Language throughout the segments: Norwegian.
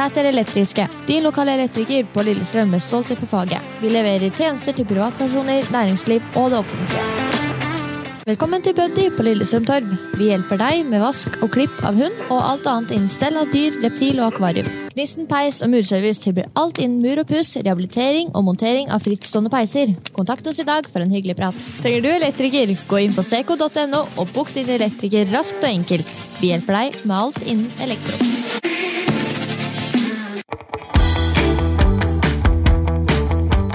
Sæter Elektriske, din lokale elektriker på Lillestrøm med stolthet for faget. Vi leverer tjenester til privatpersoner, næringsliv og det offentlige. Velkommen til Buddy på Lillestrøm Torv. Vi hjelper deg med vask og klipp av hund og alt annet innen stell av dyr, reptil og akvarium. Gnisten peis og murservice tilbyr alt innen mur og puss, rehabilitering og montering av frittstående peiser. Kontakt oss i dag for en hyggelig prat. Trenger du elektriker? Gå inn på seco.no og bok din elektriker raskt og enkelt. Vi hjelper deg med alt innen elektro.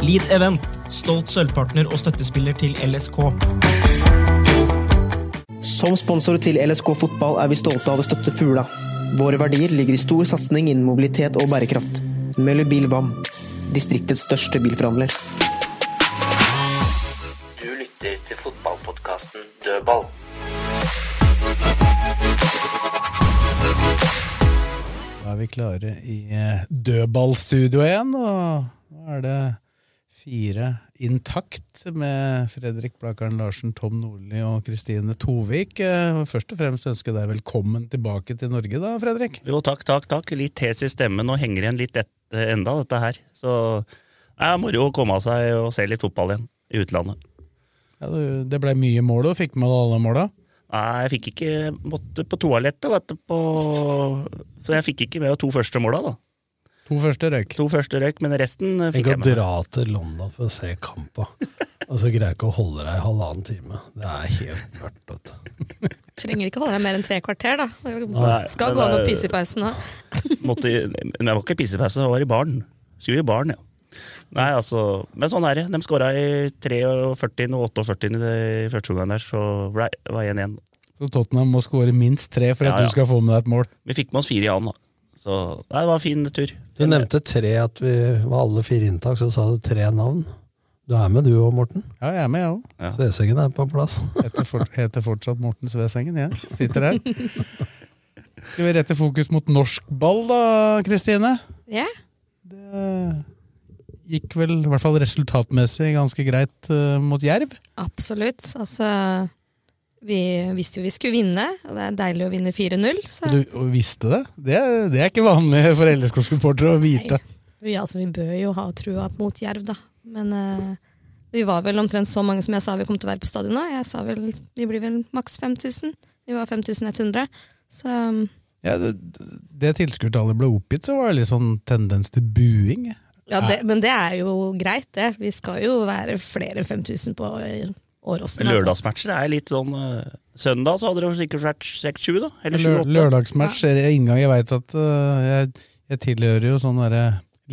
Lead Event, stolt sølvpartner og støttespiller til LSK. Som sponsor til LSK fotball er vi stolte av å støtte Fugla. Våre verdier ligger i stor satsing innen mobilitet og bærekraft. Møller Bil VAM, distriktets største bilforhandler. Du lytter til fotballpodkasten Dødball. Da er vi klare i eh, dødballstudio igjen, og nå er det fire intakt med Fredrik Blakaren Larsen, Tom Nordli og Kristine Tovik. Eh, Først og fremst ønsker jeg deg velkommen tilbake til Norge, da, Fredrik. Jo, takk, takk, takk. Litt hes i stemmen og henger igjen litt etter enda, dette her. Så det er moro å komme av seg og se litt fotball igjen i utlandet. Ja, det ble mye mål, og fikk med alle måla. Nei, jeg fikk ikke måtte på toalettet, vet du, på Så jeg fikk ikke med de to første måla, da. To første røyk. To første røyk, men resten fikk jeg Tenk jeg å dra til London for å se kampa, og så greier jeg ikke å holde deg i halvannen time. Det er helt mørkt. du. Trenger ikke holde deg mer enn tre kvarter, da. Nei, Skal gå an å pisse i pausen òg. Men jeg var ikke i pissepause, jeg var i baren. Skulle i baren, ja. Nei, altså, Men sånn er det. De skåra i 43 og 48 i første omgang der, så ble, det var 1-1. Så Tottenham må skåre minst tre for at Ja, ja. du skal få med deg et mål. Vi fikk med oss fire i annen, da. Så nei, det var en fin tur. Du nevnte tre, at vi var alle fire inntak, så sa du tre navn. Du er med du òg, Morten? Ja, jeg er med, jeg òg. Ja. Svesengen er på plass. Heter, for, heter fortsatt Morten Svesengen, jeg. Sitter her. Skal vi rette fokus mot norsk ball, da, Kristine? Ja. Det gikk vel, i hvert fall resultatmessig, ganske greit uh, mot Jerv. Absolutt. Altså, vi visste jo vi skulle vinne, og det er deilig å vinne 4-0. Og du visste det? Det er, det er ikke vanlig for LSK-supportere å vite. vi, altså, vi bør jo ha trua mot Jerv, da. Men uh, vi var vel omtrent så mange som jeg sa vi kom til å være på stadion nå. Jeg sa vel vi blir vel maks 5000. Vi var 5100. Så um, Ja, det, det tilskuertallet ble oppgitt, så var det litt sånn tendens til buing. ja, det, Men det er jo greit, det. Vi skal jo være flere enn 5000 på eh, Åråsen. Altså. lørdagsmatcher er litt sånn eh, Søndag så hadde det sikkert vært 6-7, da. Eller 7-8. lørdagsmatch er inngang. Jeg veit at øh, jeg, jeg tilhører jo sånn derre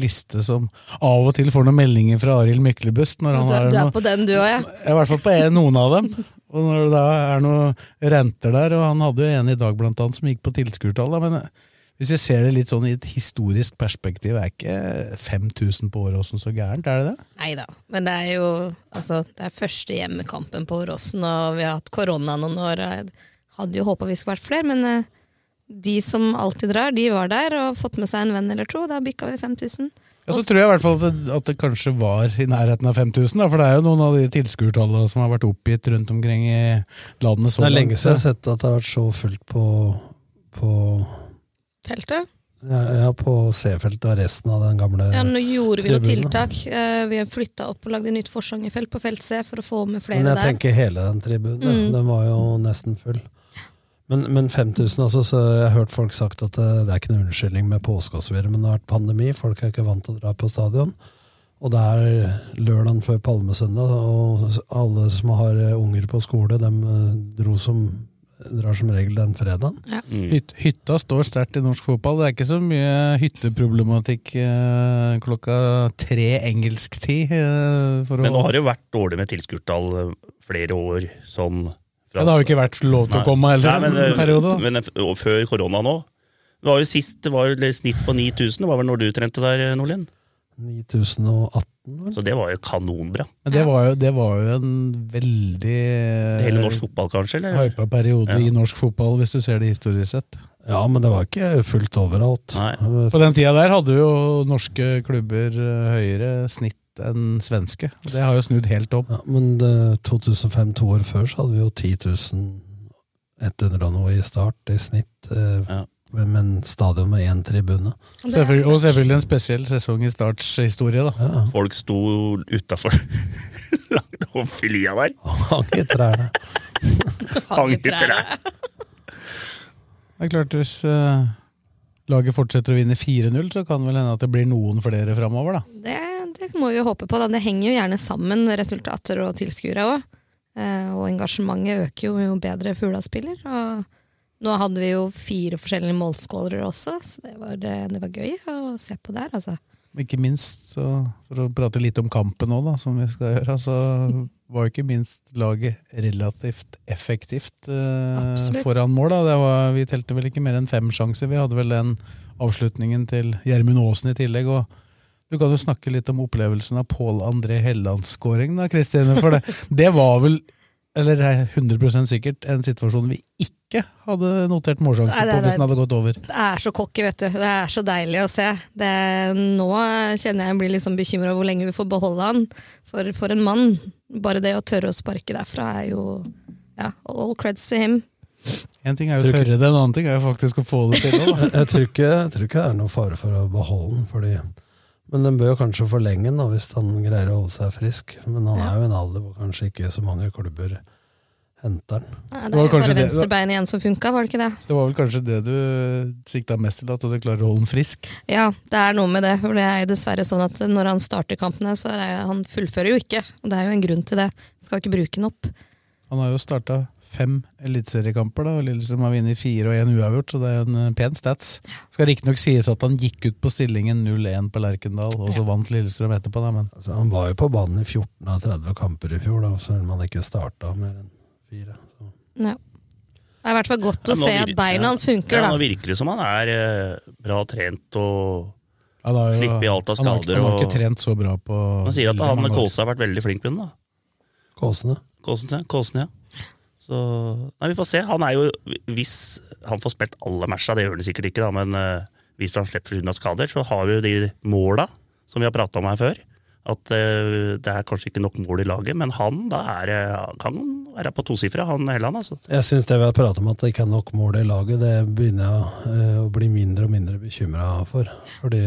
liste som av og til får noen meldinger fra Arild Myklebust. Når han Du, er- du er noe, på den, du òg, ja. jeg i hvert fall på en, noen av dem. Og når det da er noen renter der, og han hadde jo en i dag blant annet som gikk på tilskuertall, men øh, hvis vi ser det litt sånn i et historisk perspektiv, er ikke 5000 på Åråsen så gærent, er det det? Nei da, men det er jo altså, det er første hjemmekampen på Åråsen, og vi har hatt korona noen år. og Jeg hadde jo håpa vi skulle vært flere, men eh, de som alltid drar, de var der og fått med seg en venn eller to. Da bikka vi 5000. Ja, så tror jeg i hvert fall at det, at det kanskje var i nærheten av 5000, da, for det er jo noen av de tilskuertallene som har vært oppgitt rundt omkring i landet så Det er lenge siden jeg har sett at det har vært så fullt på, på, Feltet? ja, på C-feltet og resten av den gamle Ja, nå gjorde vi noen tiltak. Eh, Vi har flytta opp og lagd et nytt Forsangerfelt på felt C for å få med flere der. Men jeg der. tenker hele den tribunen. Mm. Den var jo nesten full. Men, men 5000, altså, så jeg har hørt folk sagt at det, det er ikke noe unnskyldning med påske osv., men det har vært pandemi, folk er ikke vant til å dra på stadion. Og det er lørdagen før Palmesøndag, og alle som har eh, unger på skole, de dro som, drar som regel den fredagen. Hyt, hytta står sterkt i norsk fotball. Det er ikke så mye hytteproblematikk eh, klokka tre engelsk tid. Eh, for Men nå har det jo vært dårlig med tilskuertall eh, flere år. sånn ja, det har jo ikke vært lov til å komme heller Nei, men, eh, periode. Men eh, før korona nå, Det var jo sist det var jo snitt på 9000. Det var vel når du trente der, Nordlien? 9018, vel? Så det var jo kanonbra. Det var jo, det var jo en veldig Hele norsk fotball, kanskje? eller? Hypa periode Ja. i norsk fotball, hvis du ser det historisk sett. Ja, men det var ikke fullt overalt. På den tida der hadde jo norske klubber eh, høyere snitt enn svenske. Det har jo snudd helt opp. Ja, men det, 2005, to år før, så hadde vi jo 10 100 og noe i start i snitt. Eh, med en stadion med én tribune. Selvfølgelig, og selvfølgelig en spesiell sesong i Starts historie, da. Folk sto utafor langt over i lia der. Hang i trærne. Hang i trærne. Det er klart, hvis uh, laget fortsetter å vinne 4-0, så kan det vel hende at det blir noen flere framover, da. Det, det må vi jo håpe på. Da. Det henger jo gjerne sammen, resultater og tilskuere òg. Uh, og engasjementet øker jo jo bedre Fugla spiller. Og nå hadde vi jo fire forskjellige målskålere også, så det var, det var gøy å se på der, altså. Ikke minst, så, for å prate litt om kampen nå, som vi skal gjøre, så var jo ikke minst laget relativt effektivt eh, foran mål. Var, vi telte vel ikke mer enn fem sjanser. Vi hadde vel den avslutningen til Gjermund Aasen i tillegg. og du kan jo snakke litt om opplevelsen av Pål André Hellands skåring, da, Kristine. For det, det var vel, eller er 100% sikkert, en situasjon vi ikke hadde notert målsjansen Nei, det på hvis den hadde gått over. Det er så cocky, vet du. Det er så deilig å se. Det, nå kjenner jeg jeg blir liksom bekymra over hvor lenge vi får beholde han. For, for en mann. Bare det å tørre å sparke derfra er jo ja, all creds to him. En ting er jo å tørre det, en annen ting er jo faktisk å få det til. Jeg, tror ikke, jeg tror ikke det er noen fare for å beholde den, fordi men den bør jo kanskje forlenge den da, hvis han greier å holde seg frisk. Men han er jo i en alder hvor kanskje ikke så mange klubber henter den. Nei, Det det var er bare venstrebeinet igjen som funka, var det ikke det? Det var vel kanskje det du sikta mest til, at du klarer å holde den frisk? Ja, det er noe med det. For det er jo dessverre sånn at når han starter kampene, så er han fullfører jo ikke. Og det er jo en grunn til det. Skal ikke bruke den opp. Han har jo starta fem eliteseriekamper, da, Lillestrøm har vunnet fire og én uavgjort, så det er en eh, pen stats. Skal riktignok sies at han gikk ut på stillingen 0-1 på Lerkendal, og så vant Lillestrøm etterpå, da, men Altså, han var jo på banen i 14 av 30 kamper i fjor, da, selv om han ikke starta mer enn fire. Så. Ja. Det er i hvert fall godt å Ja, se at beina hans funker, ja, da. Nå virker det som han er eh, bra trent og ja, har jo, slipper alt av han har, skader. han har ikke trent så bra på Han sier at han. Kolstad har vært veldig flink med den. da. Kåsene. Kåsen, ja. Kåsen, ja. Så, nei, vi får se. Han er jo, Hvis han får spilt alle matcha, det gjør han sikkert ikke, da, men uh, hvis han slipper unna skader, så har vi jo de måla som vi har prata om her før. At uh, det er kanskje ikke nok mål i laget, men han da er, eh, kan være på tosifra, han Helland. altså. Jeg syns det vi har pratet om at det ikke er nok mål i laget, det begynner jeg uh, å bli mindre og mindre bekymra for. Fordi,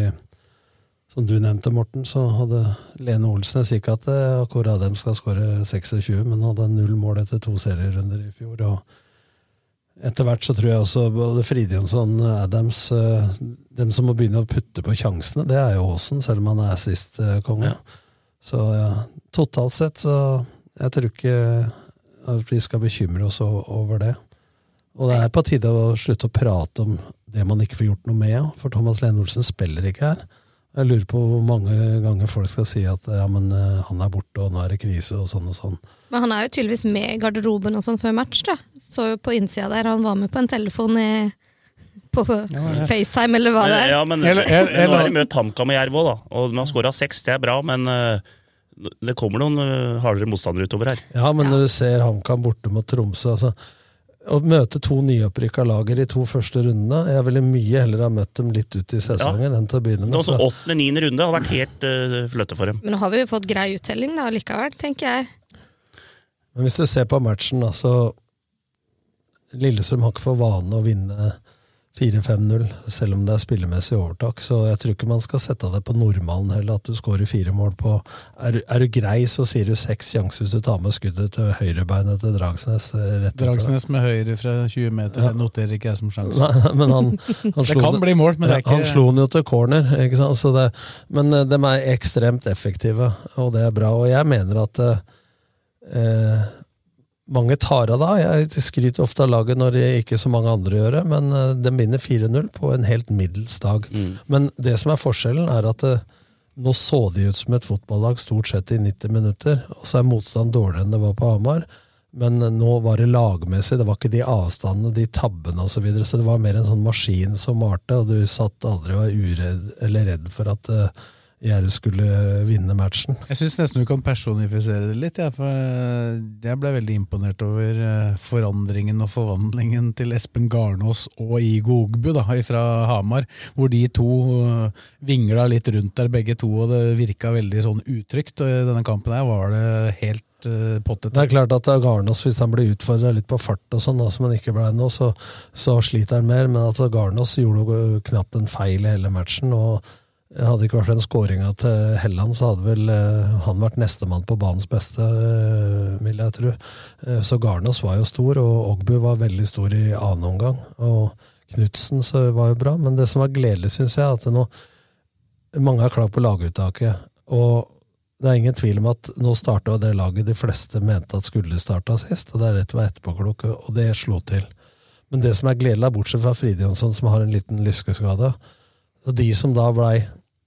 som du nevnte, Morten, så hadde Lene Olsen Jeg sier ikke at eh, akkurat dem skal skåre 26, men hadde null mål etter to serierunder i fjor. og etter hvert så tror jeg også både Fridjonsson, Adams eh, Dem som må begynne å putte på sjansene, det er jo Aasen, selv om han er assist-konge. Så ja, totalt sett så Jeg tror ikke at vi skal bekymre oss over det. Og det er på tide å slutte å prate om det man ikke får gjort noe med. For Thomas Lene Olsen spiller ikke her. Jeg lurer på hvor mange ganger folk skal si at ja, men eh, han er borte, og nå er det krise, og sånn og sånn. Men han er jo tydeligvis med i garderoben og sånn før match, da. Så jo på innsida der, han var med på en telefon i, på FaceTime, eller hva det er. Ja, men, Eller- eller- men nå har de møtt HamKam og Jerv òg, da. Og de har skåra seks, det er bra, men eh, det kommer noen eh, hardere motstandere utover her. Ja, men når du ser HamKam borte mot Tromsø altså, Å møte to nyopprykka lager i to første rundene Jeg ville mye heller ha møtt dem litt ut i sesongen enn til å begynne med. var så Så, Åttende-niende runde har vært helt uh, fløte for dem. Men nå har vi jo fått grei uttelling da, likevel, tenker jeg. men hvis du ser på matchen, da, så Lillestrøm har ikke for vane å vinne 4-5-0, selv om det er spillemessig overtak. Så jeg tror ikke man skal sette det på normalen heller, at du skårer fire mål på Er, er du grei, så sier du seks sjanser hvis du tar med skuddet til høyrebeinet til Dragsnes. eh, rett. Dragsnes med høyre fra 20 meter, det noterer ikke jeg som sjanse. Nei, han, han Det kan bli mål, men det er ikke Han slo den jo til corner, ikke sant? Så det, men eh, de er ekstremt effektive, og det er bra. Og jeg mener at eh, mange tar av da. Jeg skryter ofte av laget når det ikke så mange andre gjør det, men eh, de vinner 4-0 på en helt middels dag. Men det som er forskjellen, er at det, nå så de ut som et fotballag stort sett i 90 minutter, og så er motstand dårligere enn det var på Hamar. Men nå var det lagmessig, det var ikke de avstandene, de tabbene osv. Så, videre, så det var mer en sånn maskin som malte, og du satt aldri og var uredd eller redd for at uh, Jerv skulle vinne matchen. Jeg syns nesten du kan personifisere det litt. Ja, for eh, jeg ble veldig imponert over eh, forandringen og forvandlingen til Espen Garnås og Igo Ogbu da, fra Hamar. Hvor de to eh, vingla litt rundt der begge to, og det virka veldig sånn utrygt. Og I denne kampen her var det helt Pottet. Det er klart at Garnås, hvis han blir utfordra litt på fart, og sånn, som han ikke ble nå, så, så sliter han mer. Men at Garnås gjorde knapt en feil i hele matchen. og hadde det ikke vært den skåringa til Helland, så hadde vel eh, han vært nestemann på banens beste, eh, vil jeg tro. Eh, så Garnås var jo stor, og Ogbu var veldig stor i annen omgang. Og Knutsen var jo bra, men det som var gledelig, syns jeg, at nå mange har klart på laguttaket. Og det er ingen tvil om at nå starta det laget de fleste mente at skulle starta sist, og det er rett var etterpåklok, og det slo til. Men det som er gledelig, bortsett fra Fridjonsson, som har en liten lyskeskade, så de som da blei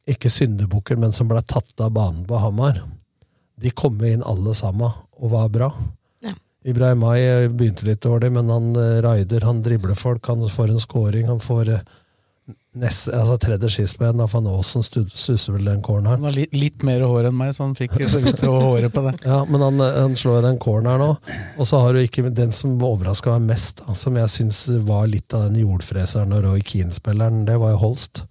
ikke syndebukker, men som ble tatt av banen på Hamar, de kom inn alle sammen og var bra. Ja. Ibrahimai begynte litt dårlig, men han uh, raider, han dribler folk, han får en scoring, han får uh, nest, altså tredje sist på en. Van Aasen stusser vel den corneren. Han har litt, litt, mer hår enn meg, så han fikk så vidt håret på det. ja, men han, han slår den corneren nå. Og så har du ikke den som overraska meg mest, da, som jeg syns var litt av den jordfreseren og Roy Keane-spilleren, det var jo Holst.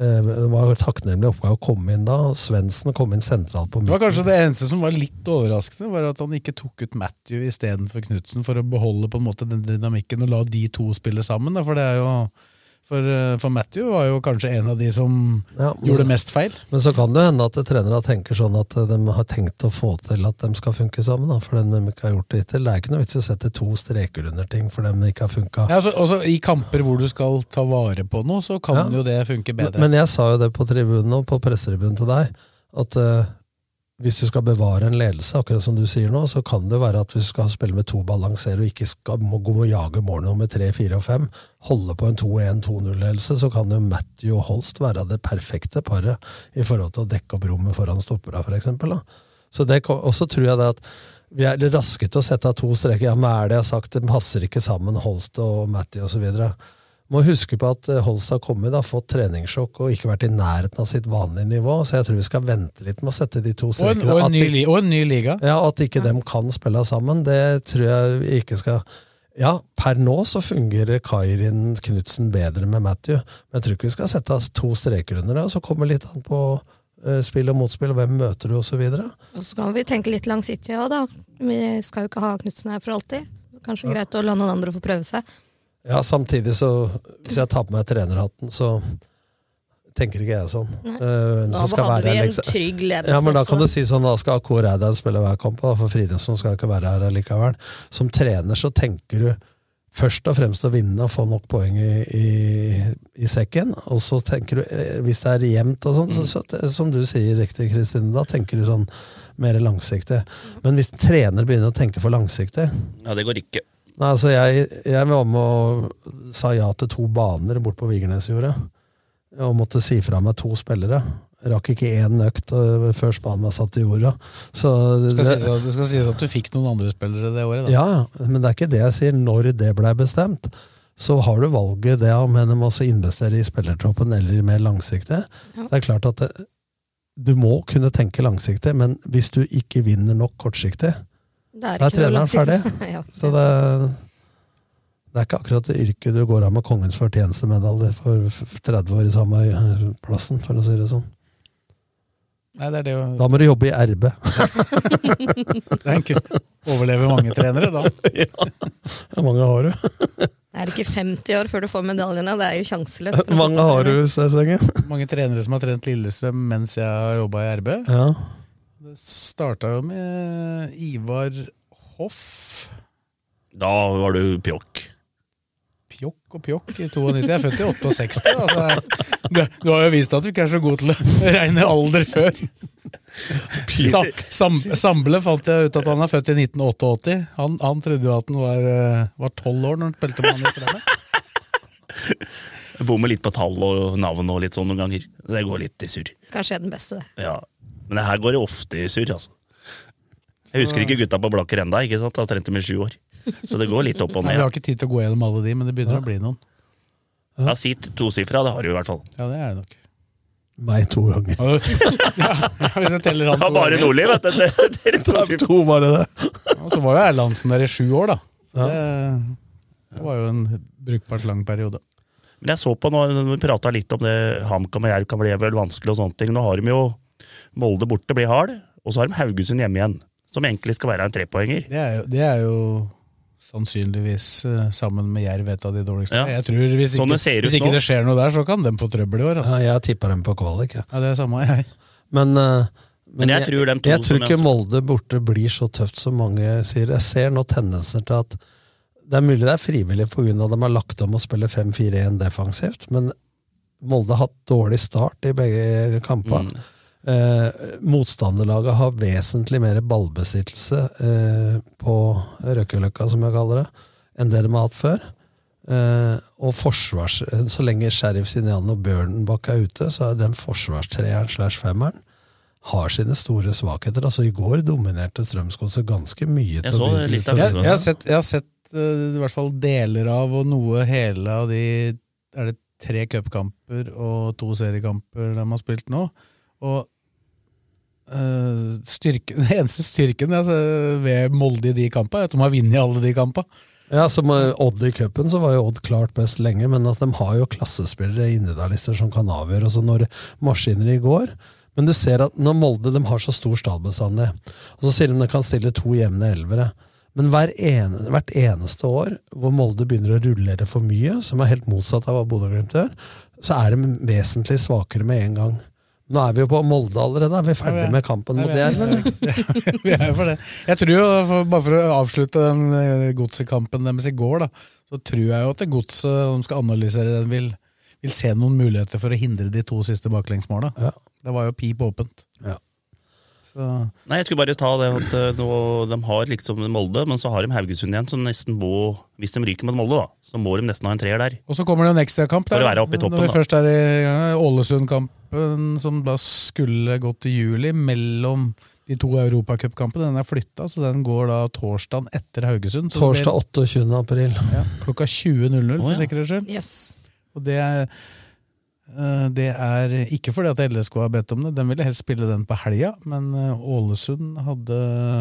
Eh, det var takknemlig oppgave å komme inn da. Svendsen kom inn sentralt på midten. Det var kanskje det eneste som var litt overraskende, var at han ikke tok ut Matthew istedenfor Knutsen, for å beholde på en måte den dynamikken og la de to spille sammen. For det er jo for, eh, for, Matthew var jo kanskje en av de som ja, gjorde mest feil. Men så kan det hende at trenere tenker sånn at de har tenkt å få til at de skal funke sammen. Da, for de ikke har gjort det hittil. Det er ikke noe vits i å sette to streker under ting for dem ikke har funka. Ja, altså, også, I kamper hvor du skal ta vare på noe, så kan ja. jo det funke bedre. Men, men, jeg sa jo det på tribunen og på pressetribunen til deg, at uh, hvis du skal bevare en ledelse, akkurat som du sier nå, så kan det være at hvis du skal spille med to balanserer og ikke skal må og jage mål nummer tre, fire og fem, holde på en 2-1-2-0-ledelse, så kan jo Matthew og Holst være det perfekte paret i forhold til å dekke opp rommet foran stoppera, for eksempel. Så og så tror jeg det at vi er raske til å sette av to streker. Ja, hva er det jeg har sagt? Det passer ikke sammen, Holst og Matthew osv må huske på at eh, Holst har kommet, har fått treningssjokk og ikke vært i nærheten av sitt vanlige nivå. Så jeg tror vi skal vente litt med å sette de to strekene. Og, og, og, og, en ny liga. Ja, At ikke ja. dem kan spille sammen, det tror jeg vi ikke skal Ja, per nå så fungerer Kairin Knutsen bedre med Matthew, men jeg tror ikke vi skal sette oss to streker under det. Og så kommer litt an på uh, spill og motspill, hvem møter du, osv. Og, og så kan vi tenke litt langsiktig òg, da. Vi skal jo ikke ha Knutsen her for alltid. Kanskje ja. greit å la noen andre få prøve seg. Ja, samtidig så Hvis jeg tar på meg trenerhatten, så tenker ikke jeg sånn. Uh, da hadde vi en liksom. trygg ledelse Ja, men Da kan du si sånn, da skal AK Reidar spille hver kamp, da, for Fridtjofsson skal ikke være her likevel. Som trener så tenker du først og fremst å vinne og få nok poeng i, i, i sekken. Og så tenker du, eh, hvis det er jevnt og sånn, så, så, som du sier riktig, Kristine, da tenker du sånn mer langsiktig. Men hvis trener begynner å tenke for langsiktig Ja, det går ikke. Nei, altså jeg, jeg var med og sa ja til to baner bort på Vigernesjordet. Og måtte si fra meg to spillere. Rakk ikke én økt øh, før spanen var satt i jorda. Så det skal, sies at, det skal sies at du fikk noen andre spillere det året? Da. Ja, men det er ikke det jeg sier. Når det blei bestemt, så har du valget det om en må investere i spillertroppen eller mer langsiktig. Ja. Det er klart at det, du må kunne tenke langsiktig, men hvis du ikke vinner nok kortsiktig, da er, er treneren ferdig. ja, så det, det, er ikke akkurat det yrket du går av med kongens fortjenestemedalje for 30 år i samme plassen, for å si det sånn. Nei, det det jo... Da må du jobbe i RB. Overleve mange trenere, da. ja. mange har du. det er ikke 50 år før du får medaljene. Det er jo sjanseløst. Mange har du, Sesenge. mange trenere som har trent Lillestrøm mens jeg har jobba i RB. Ja. Det starta jo med Ivar Hoff. Da var du pjokk. Pjokk og pjokk i 92. Jeg er født i 68. Altså, du, du, har jo vist at du ikke er så god til å regne alder før. Sam, sam, Samble fant jeg ut at han er født i 1988. Han, han trodde jo at han var tolv år når han spilte med han i Strømmen. Bommer litt på tall og navn og litt sånn noen ganger. Det går litt i surr. Kanskje jeg er den beste, det. Ja. Men det her går det ofte i surr, altså. Jeg husker ikke gutta på Blakker sant? Da trente i sju år. Så det går litt opp og Nei, ned. vi har ikke tid til å gå gjennom alle de, men det begynner å bli noen. Ja, Si tosifra, det har du i hvert fall. Ja, det er det nok. Meg to ganger. ja, hvis jeg teller han Ja, bare Nordli, vet du. Det, det, to bare det. Ja, så var jo Erlandsen der i sju år, da. Det, det var jo en brukbart lang periode. Men jeg så på nå, når vi prata litt om det HamKam og Jerv kan bli vel vanskelig og sånne ting. Nå har de jo Molde borte, blir hard, og så har de Haugesund hjemme igjen. Som egentlig skal være en trepoenger. Det er jo, det er jo sannsynligvis eh, sammen med Jerv et av de dårligste. Ja. Jeg tror Hvis Sånn ikke, det hvis ikke det skjer noe der, så kan de få trøbbel i år. Altså. Ja, jeg tippa dem på kvalik. Ja. Ja, det er samme jeg. Men, uh, Men jeg tror dem to jeg tror ikke jeg- Molde borte blir så tøft som mange sier. Jeg ser nå tendenser til at det er mulig det er frivillig pga. at de har lagt om å spille 5-4-1 defensivt, men Molde har hatt dårlig start i begge kampene. Mm. Eh, motstanderlaget har vesentlig mer ballbesittelse eh, på Røkkeløkka, som jeg kaller det, enn det de har hatt før. Eh, og forsvars, så lenge Sheriff Sinian og Bjørnbakk er ute, så er den forsvarstreeren slash femmeren har sine store svakheter. Altså I går dominerte Strømsgodset ganske mye. Jeg så litt av Jeg, jeg har sett, jeg har sett uh, i hvert fall deler av og noe hele av de Er det tre cupkamper og to seriekamper de har spilt nå? Og øh, styrken, den eneste styrken altså, ved Molde i de kampene er at de har vunnet alle de kampene. Ja, som Odd i cupen, så var jo Odd klart best lenge, men at de har jo klassespillere, individualister, som kan avgjøre. Og så når maskiner i går Men du ser at når Molde de har så stor stall bestandig, og så sier de de kan stille to jevne elvere. Men ene, hvert eneste år hvor Molde begynner å rullere for mye, som er helt motsatt av hva Bodø-Glimt gjør, så er de vesentlig svakere med en gang. Nå er vi jo på Molde allerede, er vi ferdig med kampen mot Jerv? eller? Vi er jo for det. Jeg tror jo, Bare for å avslutte den eh, godsekampen deres i går, da, så tror jeg jo at det godset, de skal analysere den, vil, vil se noen muligheter for å hindre de to siste baklengsmåla. Ja. Det var jo pip åpent. Ja. Så, Nei, jeg skulle bare ta det at eh, nå, de har liksom Molde, men så har de Haugesund igjen, som nesten må Hvis de ryker mot Molde, da, så må de nesten ha en treer der. og så kommer det en ekstrakamp For å være oppe i toppen, Når vi da. først er i ja, Ålesund-kampen, som da skulle gått i juli, mellom de to europacupkampene. Den er flytta, så den går da torsdagen etter Haugesund. Så Torsdag 28. april. Ja, klokka 20.00, for oh, ja. sikkerhets skyld. Yes. Og det er, det er ikke fordi at LSK har bedt om det, den ville helst spille den på helga, men eh, Ålesund hadde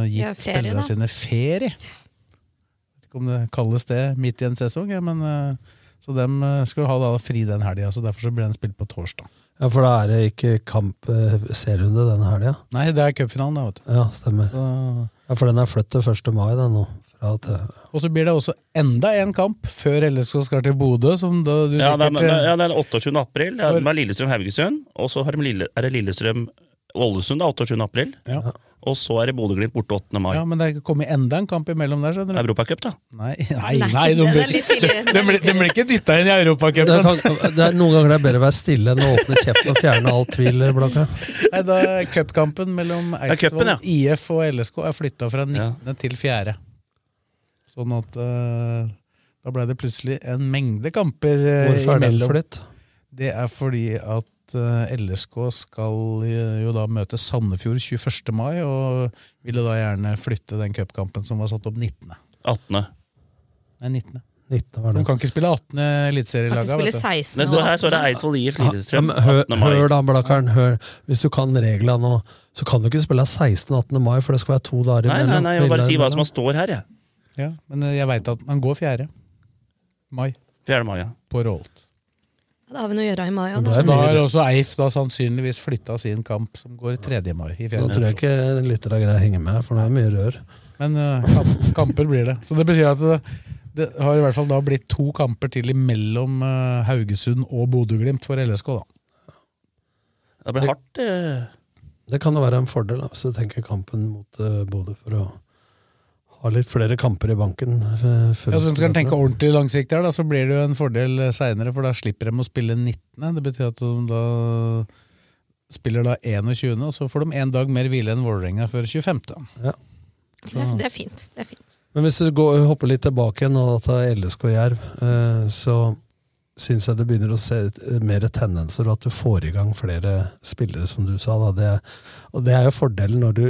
gitt Ja, ferie, spillerne da. sine ferie. Vet ikke om det kalles det midt i en sesong, ja, men eh, så dem eh, skal ha da fri den helga, så derfor så blir den spilt på torsdag. Ja, For da er det ikke kamp eh, serierunde denne helga? Nei, det er cupfinalen, da, vet du. Ja, stemmer. Så, Ja, For den er flyttet 1. mai, den nå. Til, og så blir det også enda en kamp før LSK skal til Bodø, som da du Ja, det er, sikkert eh, ja, det er 28. april. Det er, det er Lillestrøm-Haugesund. Og så har de Lille, er det Lillestrøm-Ålesund 28. april. Ja. Og så er det Bodø-Glimt borte 8. mai. Ja, men det er kommet enda en kamp imellom der, skjønner du. Europacup, da. Nei, nei, Nei, de er blir, er de blir, de blir ikke dytta inn i det Europacupen. det er, noen ganger det er bedre å være stille enn å åpne kjeften og fjerne all tvil. Blanka. Nei, da Cupkampen mellom er cupen, Eidsvoll ja. IF og LSK er flytta fra 19. til 4. Sånn at uh, da ble det plutselig en mengde kamper eh, Hvorfor er den flytt? Det er fordi at uh, LSK skal eh, jo da møte Sandefjord 21. mai, og ville da gjerne flytte den cupkampen som var satt opp 19. 18. Nei, 19. 19 var De det. kan ikke spille 18. Kan ikke eliteserielaga. spille vet du. 16 Det står her står det Eidsvoll IF Lillestrøm hør, hør da, Blakkaren. Hør. Hvis du kan reglene nå, så kan du ikke spille 16. 18. mai, for det skal være to dager Nei, nei, nei, jeg vil bare si hva som står her, jeg. Ja, men eh, jeg veit at han går 4. mai 4. mai, ja. på Rolt. Da har vi noe å gjøre i mai. Ja, da. har også Eif da sannsynligvis flytta sin kamp, som går 3. mai. i Nå tror jeg ikke litt greier å henge med, for det er mye rør. Men eh, kamp, kamper blir det. Så det betyr at det, det har i hvert fall da blitt to kamper til imellom eh, Haugesund og Bodø-Glimt for LSK. da. Det blir hardt. eh. Det kan jo være en fordel, da, hvis du tenker kampen mot uh, Bodø, for å ha litt flere kamper i banken. eh, Ja, så Hvis du kan tenke ordentlig langsiktig, her, da, så blir det jo en fordel seinere, for da slipper de å spille 19. Det betyr at de da spiller da 21., og så får de en dag mer hvile enn Vålerenga før 25. Ja. Det er, det er fint. Det er fint. Men hvis du går, hopper litt tilbake igjen og tar LSK Jerv, eh, så syns jeg det begynner å se mer tendenser, og at du får i gang flere spillere, som du sa. Da. Det, og det er jo fordelen når du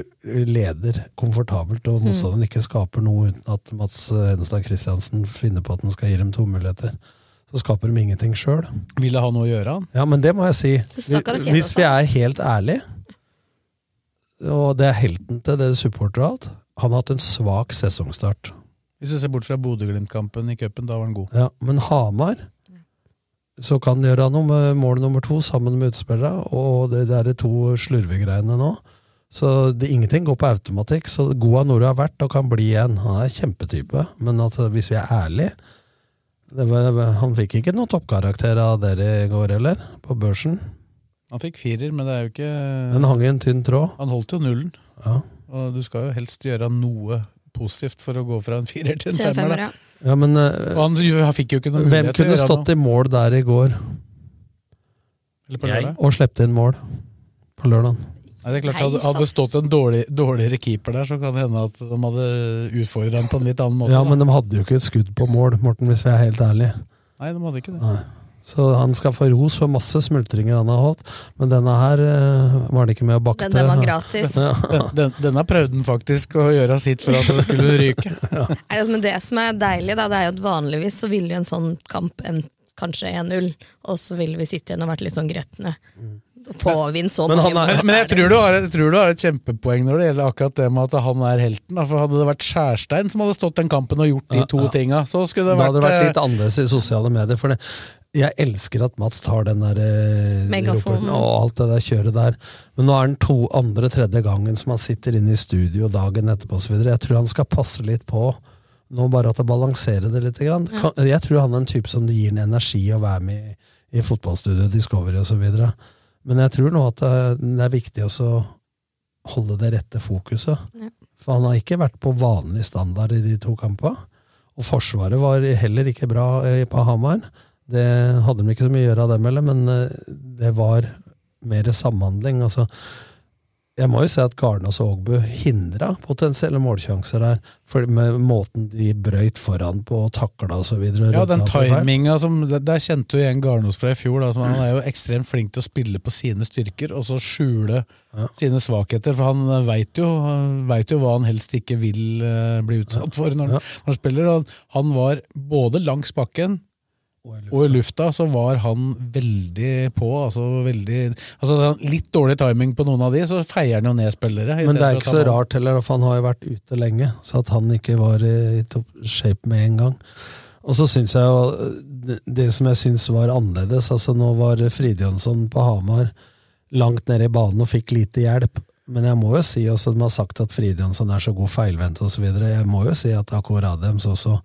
leder komfortabelt, og motstanderen ikke skaper noe uten at Mats Hedenstad Christiansen finner på at han skal gi dem to muligheter. Så skaper de ingenting sjøl. Vil det ha noe å gjøre, han? Ja, men det må jeg si. Hvis vi er helt ærlige, og det er helten til det supporter og alt, han har hatt en svak sesongstart. Hvis du ser bort fra Bodø-Glimt-kampen i cupen, da var han god. Ja, men Hamar så kan han gjøre noe med mål nummer to sammen med utspillere, og det der er to slurvegreiene nå. Så det, ingenting går på automatikk. Så god Nore har vært og kan bli igjen. Han er kjempetype, men at, hvis vi er ærlige var, Han fikk ikke noen toppkarakter av dere i går heller, på børsen. Han fikk firer, men det er jo ikke Den hang i en tynn tråd. Han holdt jo nullen. Ja. Og du skal jo helst gjøre noe positivt for å gå fra en firer til en femmer. femmer, da. Ja, men eh, Og han, han fikk jo ikke noe hvem kunne til å gjøre stått noe. i mål der i går Eller på Jeg. lørdag. og sluppet inn mål på lørdag? Nei, det er klart, hadde, hadde det stått en dårlig, dårligere keeper der, så kan det hende at de hadde utfordret ham på en litt annen måte. Ja, da. men de hadde jo ikke et skudd på mål, Morten, hvis vi er helt ærlige. Nei, de hadde ikke det. Nei. Så han skal få ros for masse smultringer han har holdt, men denne her eh, var han ikke med å bakte. Den der var gratis. Ja. Den, den, denne prøvde han faktisk å gjøre sitt for at det skulle ryke. Nei, altså, men det som er deilig, da, det er jo at vanligvis så ville jo en sånn kamp endt kanskje 1-0, og så ville vi sitte igjen og vært litt sånn gretne. Får vi inn så Men mange er- Men, jeg tror, du har, jeg tror du har et kjempepoeng når det gjelder akkurat det med at han er helten. Da. For Hadde det vært Skjærstein som hadde stått den kampen og gjort de to ja. tinga, så skulle det vært Da hadde det vært eh, litt annerledes i sosiale medier. For det, jeg elsker at Mats tar den der eh, Megafonen. og alt det der kjøret der. Men nå er den to andre, tredje gangen som han sitter inne i studio dagen etterpå osv. Jeg tror han skal passe litt på nå, bare at det balanserer det litt. Grann. Ja. Jeg tror han er en type som det gir en energi å være med i, i fotballstudio, Discovery osv. Men jeg tror nå at det, det er viktig også å holde det rette fokuset. Ja. For han har ikke vært på vanlig standard i de to kampene. Og Forsvaret var heller ikke bra eh, på Hamar. Det hadde de ikke så mye å gjøre av dem heller, men eh, det var mer samhandling. Altså, jeg må jo si at Garnås og Ågbu hindra potensielle målsjanser der, for med måten de brøyt foran på og takla osv. Ja, den timinga som Der kjente du igjen Garnås fra i fjor. Da, som han er jo ekstremt flink til å spille på sine styrker, og så skjule sine svakheter. For han veit jo, vet jo hva han helst ikke vil eh, bli utsatt for når, Ja. når han spiller. Og han var både langs bakken og i lufta så var han veldig på. altså veldig, altså Litt dårlig timing på noen av de, så feier han jo ned spillere. Men det er ikke så rart heller, for han har jo vært ute lenge, så at han ikke var i top shape med en gang. Og så syns jeg jo det- som jeg syns var annerledes altså Nå var Fridjonsson på Hamar langt nede i banen og fikk lite hjelp. Men jeg må jo si også de har sagt at Fridjonsson er så god feilvendt osv. Jeg må jo si at Akor Adams også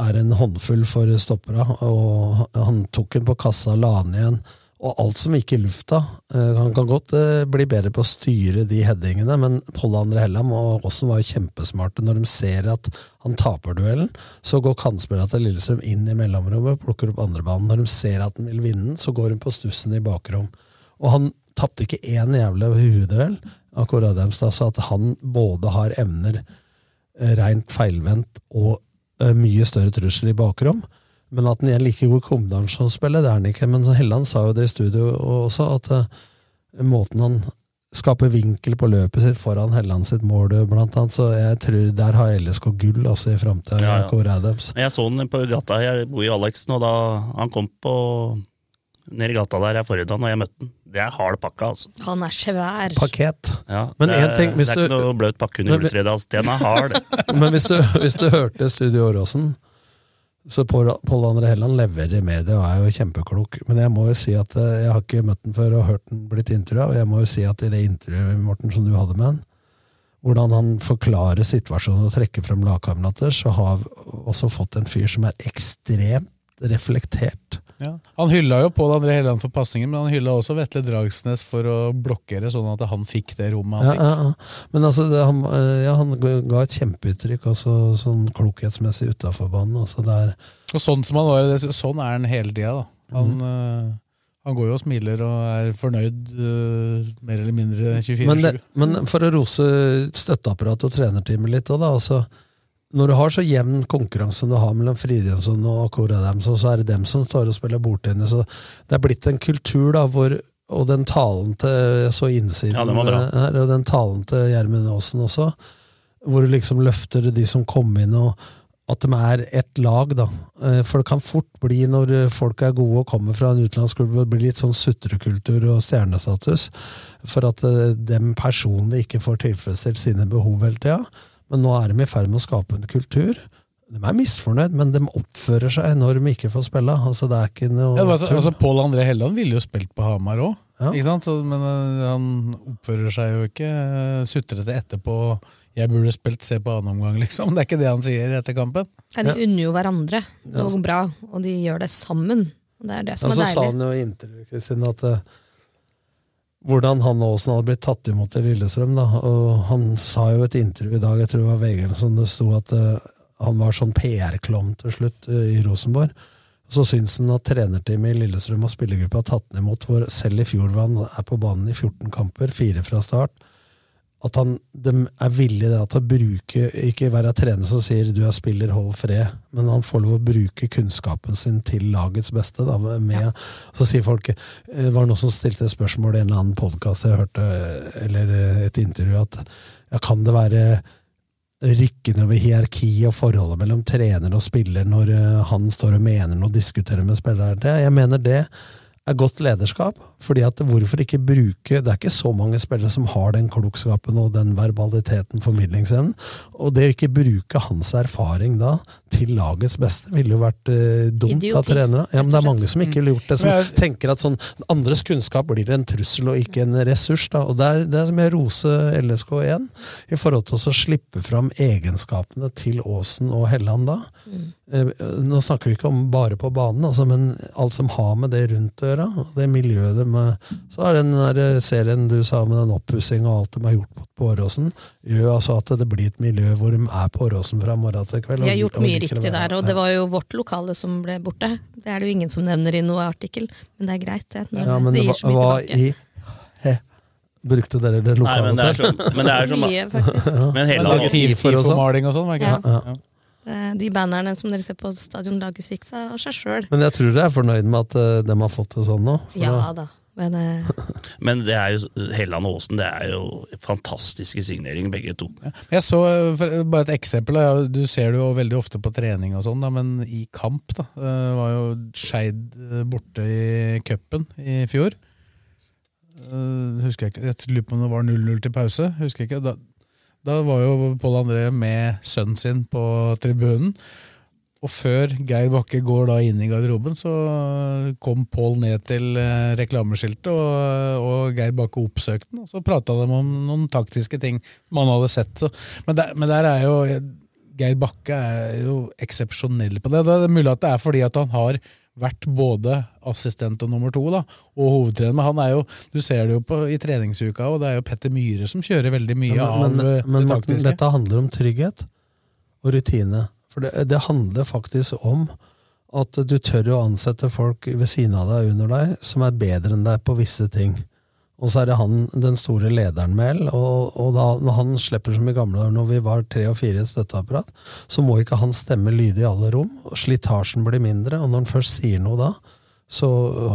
er en håndfull for stoppera, og han tok den på kassa og la den igjen. Og alt som gikk i lufta. eh, Han kan godt eh, bli bedre på å styre de headingene, men Pål André Hellam og Aasen var jo kjempesmarte. Når de ser at han taper duellen, så går kantspillerne til Lillestrøm inn i mellomrommet, plukker opp andrebanen. Når de ser at han vil vinne så går hun på stussen i bakrom. Og han tapte ikke én jævla hueduell, av Kåre Adamstad, så at han både har evner eh, rent feilvendt og mye større trussel i bakrom. Men at han er like god i kombinasjonsspillet, det er han ikke. Men Helland sa jo det i studio også, at uh, måten han skaper vinkel på løpet sitt foran Helland sitt mål, blant annet, så jeg tror der har LSK gull altså i framtida. Ja, ja. Jeg så han på gata, jeg bor i Aleksen, og da han kom på ned i gata der jeg forrige dag, og jeg møtte han. Det er hard pakke, altså. Han er svær. Pakket. Ja, Men det, en ting, hvis det er du- ikke noe bløt pakke under juletreet, altså. Den er hard. Men hvis du, hvis du hørte Studio Åråsen, så Pål André Helland leverer i media og er jo kjempeklok. Men jeg må jo si at eh, jeg har ikke møtt den før og hørt den blitt intervjua, og jeg må jo si at i det intervjuet Morten, som du hadde med han, hvordan han forklarer situasjonen og trekker frem lagkamerater, så har vi også fått en fyr som er ekstremt reflektert. Ja. Han hylla jo Pål André Helland for pasningen, men han hylla også Vetle Dragsnes for å blokkere, sånn at han fikk det rommet han Ja, fikk. ja. Men altså, det, han, eh, ja, han ga et kjempeuttrykk, også sånn klokhetsmessig utafor banen. Altså, Og sånn som han var, det- sånn er han hele tida. da. Han, mm. eh, han går jo og smiler og er fornøyd eh, mer eller mindre 24-7. Men, men for å rose støtteapparatet og trenerteamet litt òg, da. Altså, når du har så jevn konkurranse som du har mellom Fridtjonsson og Kåre Adamson, så er det dem som står og spiller bordtennis. Det er blitt en kultur da, hvor og den talen til Jeg så innsiden Ja, her, og den talen til Gjermund Aasen også, hvor du liksom løfter de som kom inn, og at de er ett lag, da. Eh, For det kan fort bli, når folk er gode og kommer fra en utenlandsk klubb, det blir litt sånn sutrekultur og stjernestatus, for at eh, dem personlig ikke får tilfredsstilt sine behov hele tida. Men nå er de i ferd med å skape en kultur. De er misfornøyd, men de oppfører seg når de ikke får spille. Altså, det er ikke noe Ja, altså, altså Pål André Helland ville jo spilt på Hamar òg, men uh, han oppfører seg jo ikke uh, sutrete etterpå. 'Jeg burde spilt, se på annen omgang', liksom. Det er ikke det han sier etter kampen. Ja, de unner jo hverandre noe bra, og de gjør det sammen. Det er det som er deilig. så sa han jo i intervjuet Kristin, at eh, hvordan han og Aasen hadde blitt tatt imot i Lillestrøm. Da. Og han sa jo et intervju i dag, jeg tror det var VG, som det sto at uh, han var sånn PR-klovn til slutt uh, i Rosenborg. Så syns han at trenerteamet i Lillestrøm og spillergruppa har tatt han imot, hvor selv i fjor var han er på banen i 14 kamper, fire fra start. At han de er villig da, til å bruke, ikke være trener som sier 'du er spiller, hold fred', men han får lov å bruke kunnskapen sin til lagets beste. Da, med, Så sier folk eh, Det var noen som stilte et spørsmål i en eller annen podkast jeg hørte, eller eh, et intervju, at ja, kan det være rykkende over hierarki og forholdet mellom trener og spiller når eh, han står og mener noe og diskuterer med spilleren? Det, jeg mener det er godt lederskap. fordi at hvorfor ikke bruke Det er ikke så mange spillere som har den klokskapen og den verbaliteten, formidlingsevnen. Og det å ikke bruke hans erfaring da til lagets beste ville jo vært eh, dumt Idioti, av trenere. Ja, men det er mange som ikke ville gjort det, som jeg- tenker at sånn andres kunnskap blir en trussel og ikke en ressurs. da, og Det er, det er som jeg roser LSK igjen, i forhold til å slippe fram egenskapene til Aasen og Helland da. Eh, Nå snakker vi ikke om bare på banen, altså, men alt som har med det rundt å gjøre. Det miljøet de eh, Så er den der serien du sa med den oppussinga og alt de har gjort på, på Åråsen, gjør altså at det blir et miljø hvor de er på Åråsen fra morgen til kveld. De har gjort mye riktig der, og det var jo vårt lokale som ble borte. Det er det jo ingen som nevner i noe artikkel, men det er greit. Det, når Ja, men det det gir så mye var tilbake. i He. Brukte dere det Nei, lokale men det er som- men det er som- Mye, faktisk. Men hele laget- TIFO og sånn. Maling og sånn, var ikke det? Ja. Eh, De bannerne som dere ser på stadion, lages ikke av seg sjøl. Men jeg tror dere er fornøyd med at eh, de har fått det sånn nå? for Ja da- da. Men eh, Men det er jo Helland og Aasen, det er jo fantastiske signeringer, begge to. Jeg så, for, Bare et eksempel. Du ser det jo veldig ofte på trening, og sånn, da, men i kamp da, eh, var jo Skeid eh, borte i cupen i fjor. Eh, husker Jeg ikke, jeg lurer på om det var 0-0 til pause. husker jeg ikke. Da, da var jo Pål André med sønnen sin på tribunen. Og før Geir Bakke går da inn i garderoben, så kom Pål ned til eh, reklameskiltet, og, og Geir Bakke oppsøkte den. Og så prata de om noen taktiske ting man hadde sett. Så. Men, der, men der er jo Geir Bakke er jo eksepsjonell på det. Det er mulig at det er fordi at han har vært både assistent og nummer to, da, og hovedtrener. Men han er jo, du ser det jo på, i treningsuka, og det er jo Petter Myhre som kjører veldig mye Ja, men, av men, eh, men det taktiske. Men dette handler om trygghet og rutine. For det, det handler faktisk om at du tør å ansette folk ved siden av deg under deg som er bedre enn deg på visse ting. Og så er det han den store lederen med L, og, og da, når han slipper som i gamle dager, når vi var tre og fire i et støtteapparat, så må ikke han stemme lydig i alle rom. og Slitasjen blir mindre, og når han først sier noe da, så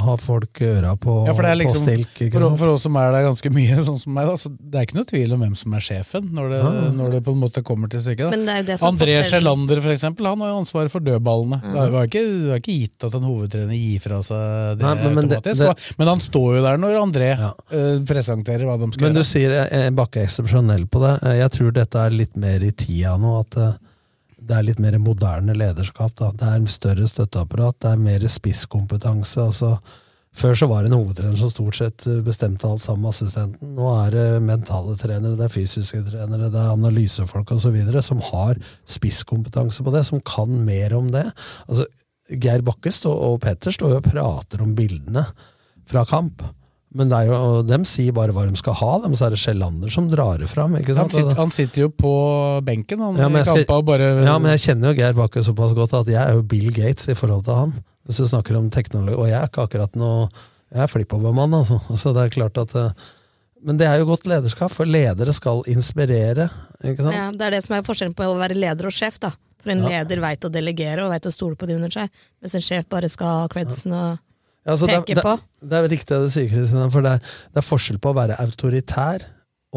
har folk øra på, Ja, for det er på liksom, stilk. Ikke for, sant? for oss som er der ganske mye, sånn som meg, da, så det er ikke noe tvil om hvem som er sjefen, når det, Ja. når det på en måte kommer til stykket. Men André. Sjelander, for eksempel, han har jo ansvaret for dødballene. Mm. Det var ikke, det var ikke gitt at en hovedtrener gir fra seg det Nei, men- men automatisk. det- men han står jo der når André eh, presenterer hva de skal Men du sier jeg, jeg bakker eksepsjonell på det. Eh, Jeg tror dette er litt mer i tida nå. At eh, det er litt mer moderne lederskap. Da. Det er større støtteapparat, det er mer spisskompetanse. altså før så var det en hovedtrener som stort sett eh, bestemte alt sammen med assistenten. Nå er det mentale trenere, det er fysiske trenere, det er analysefolk osv. som har spisskompetanse på det, som kan mer om det. Altså, Geir Bakke og Petter står jo og prater om bildene fra kamp. Men det er jo, og dem sier bare hva de skal ha, dem, så er det Sjællander som drar det fram. Ikke Han sitter, han sitter jo på benken han, Ja, men i skal- kampa og bare ja, men jeg kjenner jo Geir Bakke såpass godt at jeg er jo Bill Gates i forhold til han. Hvis du snakker om teknologi, Og jeg er ikke akkurat noe Jeg er flippovermann, altså. Så det er klart at eh, Men det er jo godt lederskap, for ledere skal inspirere. ikke sant? Ja, det er det som er forskjellen på å være leder og sjef. da. For en Ja. leder veit å delegere og veit å stole på de under seg, mens en sjef bare skal ha credsen og Ja, altså, det, peke det, på. det er riktig det du sier, Kristina, for det er, det er forskjell på å være autoritær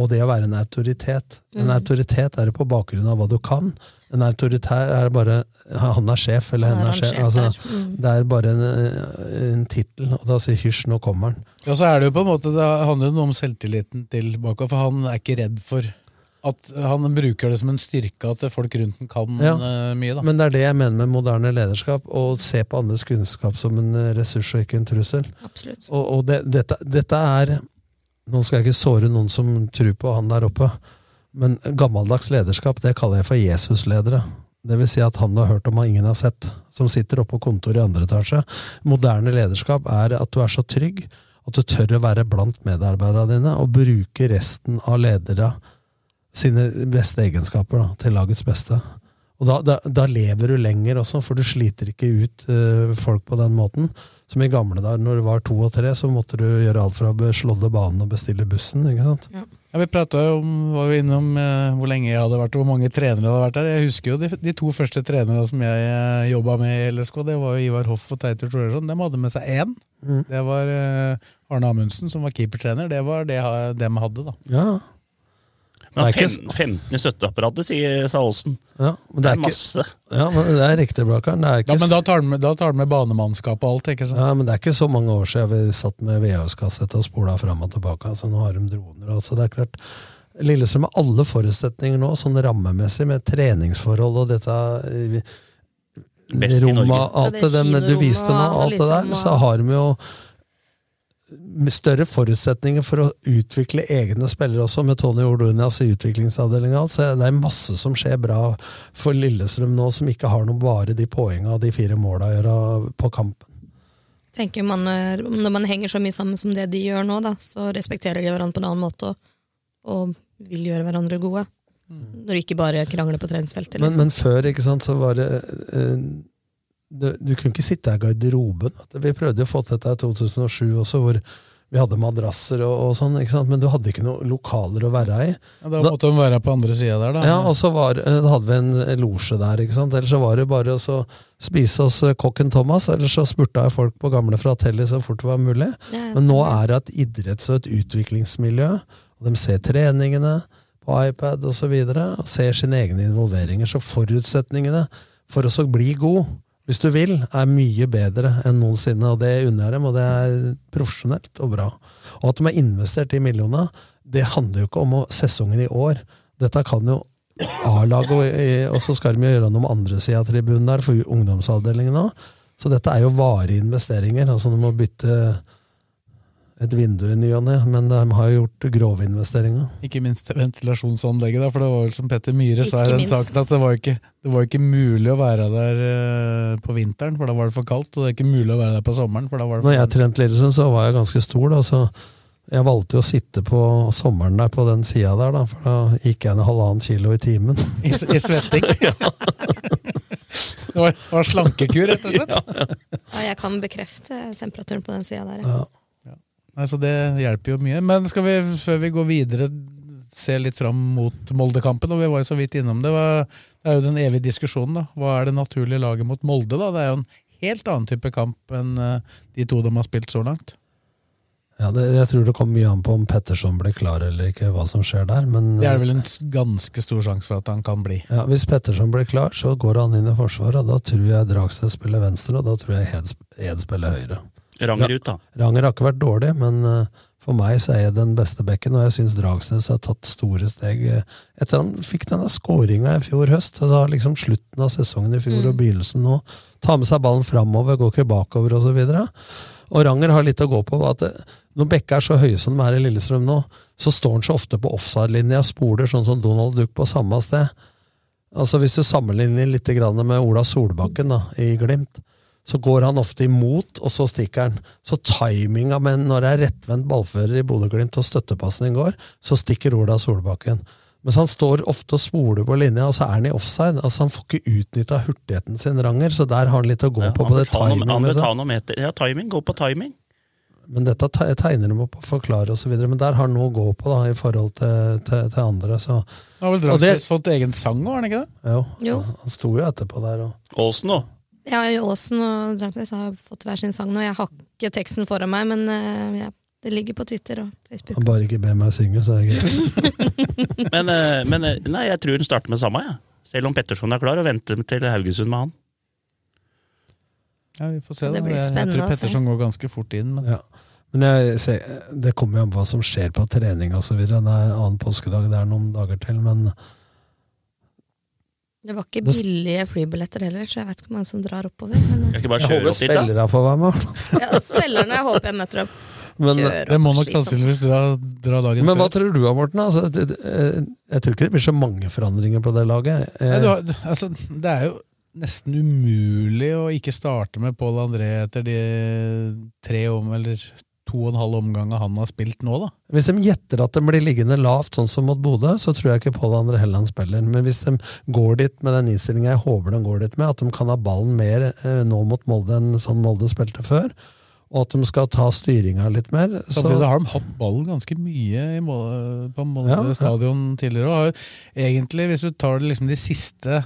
og det å være en autoritet. En Mm. autoritet er det på bakgrunn av hva du kan. En autoritær er bare Han er sjef, eller er henne er sjef. sjef Altså. Mm. Det er bare en, en tittel, og da sier hysj, nå kommer han. Ja, så er det jo på en måte, det handler jo noe om selvtilliten til Baka, for han er ikke redd for at Han bruker det som en styrke at folk rundt den kan Ja. eh, mye. da. Men det er det jeg mener med moderne lederskap, å se på andres kunnskap som en eh, ressurs og ikke en trussel. Absolutt. Og, og det, dette, dette er Nå skal jeg ikke såre noen som tror på han der oppe, men gammeldags lederskap det kaller jeg for Jesusledere. Det vil si at han du har hørt om han ingen har sett, som sitter oppe på kontoret i andre etasje. Moderne lederskap er at du er så trygg at du tør å være blant medarbeiderne dine og bruke resten av ledere sine beste egenskaper da, til lagets beste. Og da, da, da lever du lenger også, for du sliter ikke ut uh, folk på den måten. Som i gamle dager, når du var to og tre, så måtte du gjøre alt fra å slådde banen og bestille bussen. ikke sant? Ja, Vi prata jo om, var jo innom uh, hvor lenge jeg hadde vært og hvor mange trenere det hadde vært der. Jeg husker jo de, de to første trenerne som jeg uh, jobba med i LSK. Det var jo Ivar Hoff og Teitur Thoresson. De hadde med seg én. Mm. Det var uh, Arne Amundsen som var keepertrener. Det var det de hadde, da. Ja. Men Det fem, 15 i støtteapparatet, sier sa. Ja, det, det er ikke- masse. Ja, men det er riktig, Blakkaren. Ja, men da tar han med, han banemannskap og alt, ikke sant? Ja, men det er ikke så mange år siden vi satt med VHS-kassett og spola fram og tilbake. Altså, nå har de droner. Altså, det er klart, Lillestrøm har alle forutsetninger nå, sånn rammemessig, med treningsforhold og dette eh, Best i Norge. rommet, alt Ja, det det dem du viste nå, alt det der, liksom, så har de jo større forutsetninger for å utvikle egne spillere også, med Tony Ordunias i utviklingsavdelinga. Altså, det er masse som skjer bra for Lillestrøm nå, som ikke har noe bare de poengene og de fire måla å gjøre på kampen. tenker man, Når man henger så mye sammen som det de gjør nå, da, så respekterer de hverandre på en annen måte og, og vil gjøre hverandre gode. Når de ikke bare krangler på treningsfeltet. Men, Liksom. men før, ikke sant, så var det eh, det, Du kunne ikke sitte i garderoben. Vi prøvde å få til dette i 2007 også, hvor vi hadde madrasser og, og sånn, ikke sant? men du hadde ikke noen lokaler å være i. Ja, da måtte de være på andre sida der, da. Ja, og så var, eh, da hadde vi en losje der, ikke sant? Ellers så var det bare å spise hos eh, kokken Thomas, eller så spurta jeg folk på gamle Fratelli så fort det var mulig. Ja, Men nå er det et idretts- og et utviklingsmiljø, og de ser treningene på iPad osv., og, så videre, og ser sine egne involveringer. Så forutsetningene for oss å bli god, hvis du vil, er mye bedre enn noensinne, og det unner jeg dem, og det er profesjonelt og bra. Og at de har investert i millioner, det handler jo ikke om sesongen i år. Dette kan jo A-laget, og, så skal de gjøre noe med andre sida av tribunen der, for ungdomsavdelingen òg. Så dette er jo varige investeringer. altså Du må bytte et vindu i ny og ne, men de har gjort grove investeringer. Ikke minst ventilasjonsanlegget, da, for det var vel som Petter Myhre sa i den saken, at det var ikke, det var ikke mulig å være der eh, på vinteren, for da var det for kaldt, og det er ikke mulig å være der på sommeren, for da var det Når jeg trente Lillesund, så var jeg ganske stor, da, så jeg valgte jo å sitte på sommeren der på den sida der, da, for da gikk jeg ned halvannen kilo i timen. I, i svetting. det, var, var slankekur, rett og slett. Ja, jeg kan bekrefte temperaturen på den sida der. ja. Nei, så det hjelper jo mye. Men skal vi, før vi går videre, se litt fram mot Molde-kampen? Og vi var jo så vidt innom det. Det er jo den evige diskusjonen. da. Hva er det naturlige laget mot Molde? da? Det er jo en helt annen type kamp enn eh, de to de har spilt så langt. Ja, det, jeg tror det kommer mye an på om Petterson blir klar eller ikke, hva som skjer der. Men Det er vel en ganske stor sjanse for at han kan bli. ja, hvis Petterson blir klar, så går han inn i forsvaret. og Da tror jeg Dragsted spiller venstre, og da tror jeg Hed, Hed spiller høyre. Ranger ut, da. Ranger har ikke vært dårlig, men eh, for meg så er jeg den beste bekken, og jeg syns Dragsnes har tatt store steg. eh, Etter han fikk denne skåringa i fjor høst, så har liksom slutten av sesongen i fjor Mm. og begynnelsen nå Ta med seg ballen framover, går ikke bakover osv. Og, og Ranger har litt å gå på. At det, når Bekke er så høye som de er i Lillestrøm nå, så står han så ofte på offside-linja og spoler, sånn som Donald Duck på samme sted. Altså Hvis du sammenligner litt med Ola Solbakken da, i Glimt, så går han ofte imot, og så stikker han. Så timinga med når det er rettvendt ballfører i Bodø-Glimt og støttepassen går, så stikker Ola Solbakken. Mens han står ofte og spoler på linja, og så er han i offside. Altså Han får ikke utnytta hurtigheten sin, Ranger, så der har han litt å gå Ja, på. på det timingen noe- han bør liksom. ta noe meter. Ja, timing. Gå på timing. Men dette te- tegner de opp og forklarer osv. Men der har han noe å gå på da, i forhold til, til, til andre. Så. Har vel Og Dragsnes fått egen sang òg, har han ikke det? Jo, Jo. han sto jo etterpå der. Og. Åsen, da. Ja, Aasen og Drangsnes har fått hver sin sang nå. Jeg har ikke teksten foran meg, men uh, ja, det ligger på Twitter og Facebook. Han bare ikke ber meg synge, så er det greit. Men, uh, men eh, nei, jeg tror hun starter med samme, Ja. Selv om Petterson er klar, og venter til Haugesund med han. Ja, vi får se. Det da. blir Jeg, jeg tror. Petterson går ganske fort inn. Men Ja. Men jeg ser, det kommer jo an på hva som skjer på trening osv. Det er annen påskedag, det er noen dager til. Men Det var ikke billige flybilletter heller, så jeg vet ikke hvor mange som drar oppover. Men Jeg ikke bare jeg håper spillere får være med. ja, spillerne jeg håper jeg møter opp. Men, det må nok sannsynligvis dra, dra dagen men hva tror du da, Morten? Altså, det, det, eh, jeg tror ikke det blir så mange forandringer på det laget. Eh, Nei, du har, du- altså, det er jo nesten umulig å ikke starte med Pål André etter de tre om, eller to og en halv omgang han har spilt nå, da. Hvis de gjetter at de blir liggende lavt, sånn som mot Bodø, så tror jeg ikke Pål André Helland spiller. Men hvis de går dit med den innstillinga jeg håper de går dit med, at de kan ha ballen mer eh, nå mot Molde enn sånn Molde spilte før, og at de skal ta styringa litt mer så, Samtidig har de hatt ballen ganske mye Molde, på Molde Ja, ja. stadion tidligere. Og egentlig, hvis du tar det liksom de siste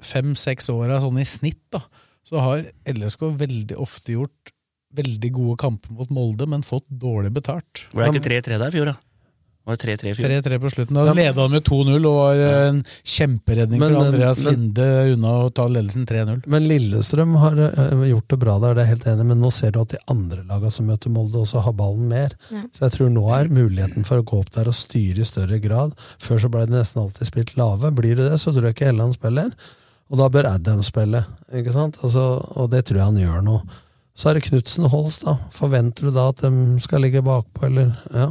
fem-seks åra sånn i snitt, da, så har LSK veldig ofte gjort veldig gode kamper mot Molde, men fått dårlig betalt. Var det ikke 3-3 der i fjor, da? Var det 3-3 i fjor? 3-3 på slutten. Da leda de med 2-0 og var eh, en kjemperedning Men, for Andreas men- Linde unna å ta ledelsen 3-0. Men Lillestrøm har eh, gjort det bra der, det er jeg helt enig, men nå ser du at de andre lagene som møter Molde, også har ballen mer. Ja. Så jeg tror nå er muligheten for å gå opp der og styre i større grad. Før så ble det nesten alltid spilt lave. Blir det det, så tror jeg ikke Helland spiller. Og da bør Adam spille, ikke sant? Altså, og det tror jeg han gjør nå. Så er det Knutsen og Holst, da. Forventer du da at de skal ligge bakpå, eller? Ja.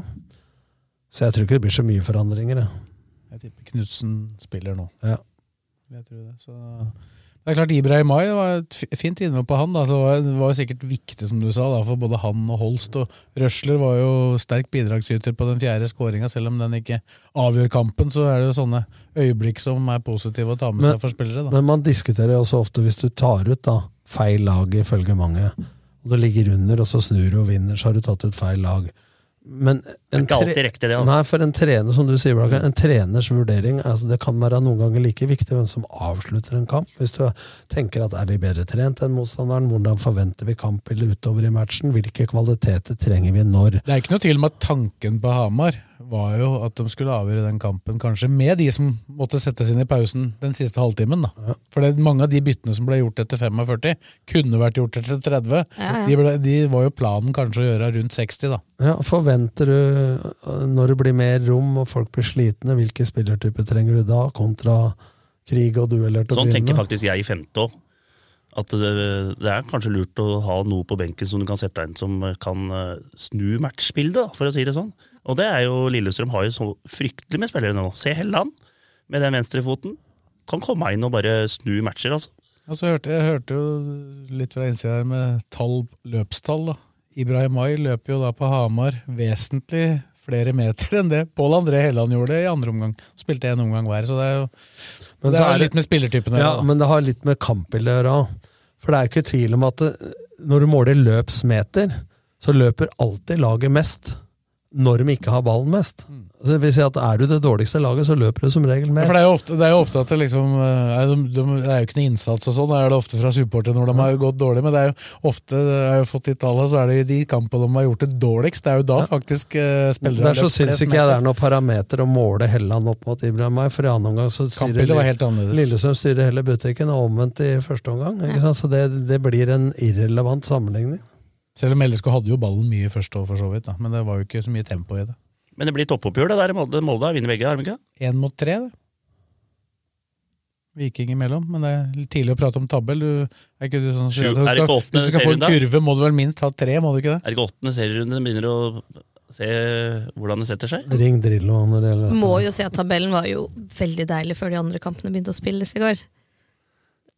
Så jeg tror ikke det blir så mye forandringer, jeg. Jeg tipper Knutsen spiller nå. Ja. Jeg tror det. Så det er klart Ibrahim det var et fint innhold på han. Da. Så det var- det var jo sikkert viktig, som du sa, da, for både han og Holst. Og Røsler var jo sterk bidragsyter på den fjerde skåringa. Selv om den ikke avgjør kampen, så er det jo sånne øyeblikk som er positive å ta med Men- seg for spillere. Da. Men man diskuterer jo også ofte hvis du tar ut da feil lag, ifølge mange, og du ligger under, og så snur du og vinner, så har du tatt ut feil lag. Men en ikke alltid tre- riktig, det, altså. Nei, for en trener, som du sier, Blaker, en treners vurdering altså Det kan være noen ganger like viktig hvem som avslutter en kamp. Hvis du tenker at er vi bedre trent enn motstanderen, hvordan forventer vi kampbildet utover i matchen, hvilke kvaliteter trenger vi når? Det er ikke noe tvil om at tanken på Hamar var jo at de skulle avgjøre den kampen, kanskje med de som måtte settes inn i pausen den siste halvtimen. da. For mange av de byttene som ble gjort etter 45, kunne vært gjort etter 30. Ja, ja. De, ble, de var jo planen kanskje å gjøre rundt 60, da. Ja, Forventer du, når det blir mer rom og folk blir slitne, hvilke spillertyper trenger du da, kontra krig og dueller til å Sånn begynne tenker faktisk jeg i femte òg. At det, det er kanskje lurt å ha noe på benken som du kan sette inn som kan eh, snu matchbildet, da, for å si det sånn. Og det er jo Lillestrøm har jo så fryktelig med spillere nå. Se Helland med den venstrefoten. Kan komme inn og bare snu matcher, altså. Og så hørte jeg hørte jo litt fra innsida her med tall, løpstall. da. Ibrahim Mai løper jo da på Hamar vesentlig flere meter enn det Pål André Helland gjorde i andre omgang. Spilte én omgang hver, så det er jo Men det så er litt med spillertypen Ja, da. men det har litt med kampbildet å gjøre òg. For det er jo ikke tvil om at det, når du måler løpsmeter, så løper alltid laget mest når de ikke har ballen mest. Altså, Det vil si at Er du det dårligste laget, så løper du som regel Ja, mer. for det er, jo ofte, det er jo ofte at det liksom eh, er, de, de, Det er jo ikke noe innsats og sånn, det er det ofte fra supportere når de har gått dårlig, men det er jo ofte Jeg har jo fått de tallene, så er det jo de kampene de har gjort det dårligst. Det er jo da faktisk eh, spillere Der så syns ikke jeg det er noe parameter å måle Helland opp mot Ibrahim May, for i annen omgang så styrer Lillesund styrer hele butikken, og omvendt i første omgang. Ikke sant? Så det, det blir en irrelevant sammenligning. Selv om LSK hadde jo ballen mye først år for så vidt, da. men det var jo ikke så mye tempo i det. Men det blir toppoppgjør, det der i Molde. Molde vinner begge, har de ikke? Én mot tre, det. Viking imellom, men det er litt tidlig å prate om tabell. Du, er ikke du sånn Sju- du er det skal, ikke åttende Hvis du skal få en kurve, må du vel minst ha tre, må du ikke det? Er det ikke åttende serierunde de begynner å se hvordan det setter seg? Ring Drillo når det gjelder. Må jo si at tabellen var jo veldig deilig før de andre kampene begynte å spilles i går.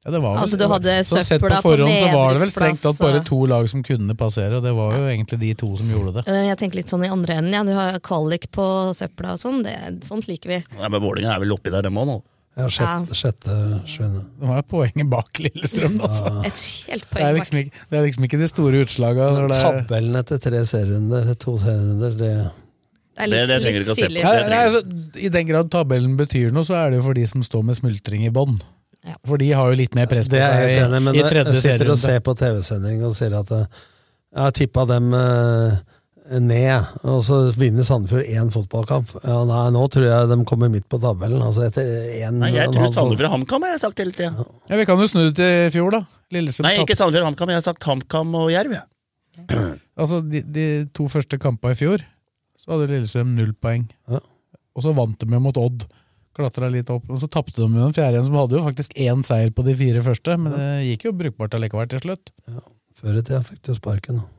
Ja, det var vel, Altså, du hadde så sett på forhånd så var det vel strengt tatt bare to lag som kunne passere, og det var jo egentlig de to som gjorde det. Jeg tenker litt sånn i andre enden. Ja. Du har kvalik på søpla og sånn. Det, sånt liker vi. Ja, men Vålerenga er vel oppi der, dem òg nå. Ja, sjette, sjette sjuende. De har poenget bak Lillestrøm, altså. Et helt Det er, liksom ikke, det er liksom ikke de store utslaga. er- Tabellen etter tre serierunder, to serierunder, det Det er Det- det trenger du ikke å se på. Nei, nei, altså, I den grad tabellen betyr noe, så er det jo for de som står med smultring i bånn. For de har jo litt mer press på Det seg enig i, men i, tredje når jeg sitter og ser på TV-sending og sier at eh, jeg har tippa dem eh, ned, og så vinner Sandefjord én fotballkamp. Ja, nei, nå tror jeg de kommer midt på tabellen. Altså etter en, Nei, jeg tror Sandefjord og HamKam, har jeg sagt hele tida. Ja, Vi kan jo snu det til i fjor, da. Lillesund Nei, ikke Sandefjord og HamKam, jeg har sagt HamKam og Jerv. Altså, de, de to første kampene i fjor, så hadde Lillesund null poeng. Og så vant de jo mot Odd. Klatra litt opp. Og så tapte de jo den fjerde igjen, som hadde jo faktisk én seier på de fire første, men det gikk jo brukbart allikevel til slutt. Før i tida fikk du sparken. da.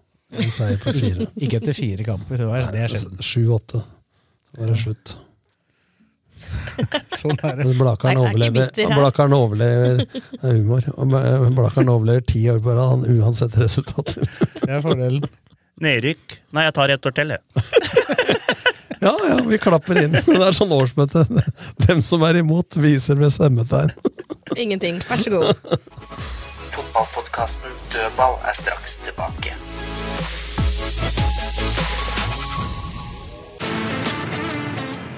En seier på fire. Ikke etter fire kamper. Det, var, det er sjelden. Sju-åtte. Så var det slutt. Sånn er det. Er ikke overlever. Blakaren overlever Det er humor. Blakaren overlever ti år på rad, uansett resultater. Det er fordelen. Nedrykk. Nei, jeg tar ett år til, jeg. Ja, ja, vi klapper inn. Det er sånn årsmøte. Dem som er imot, viser ved stemmetegn. Ingenting. Vær så god. Fotballpodkasten Dødball er straks tilbake.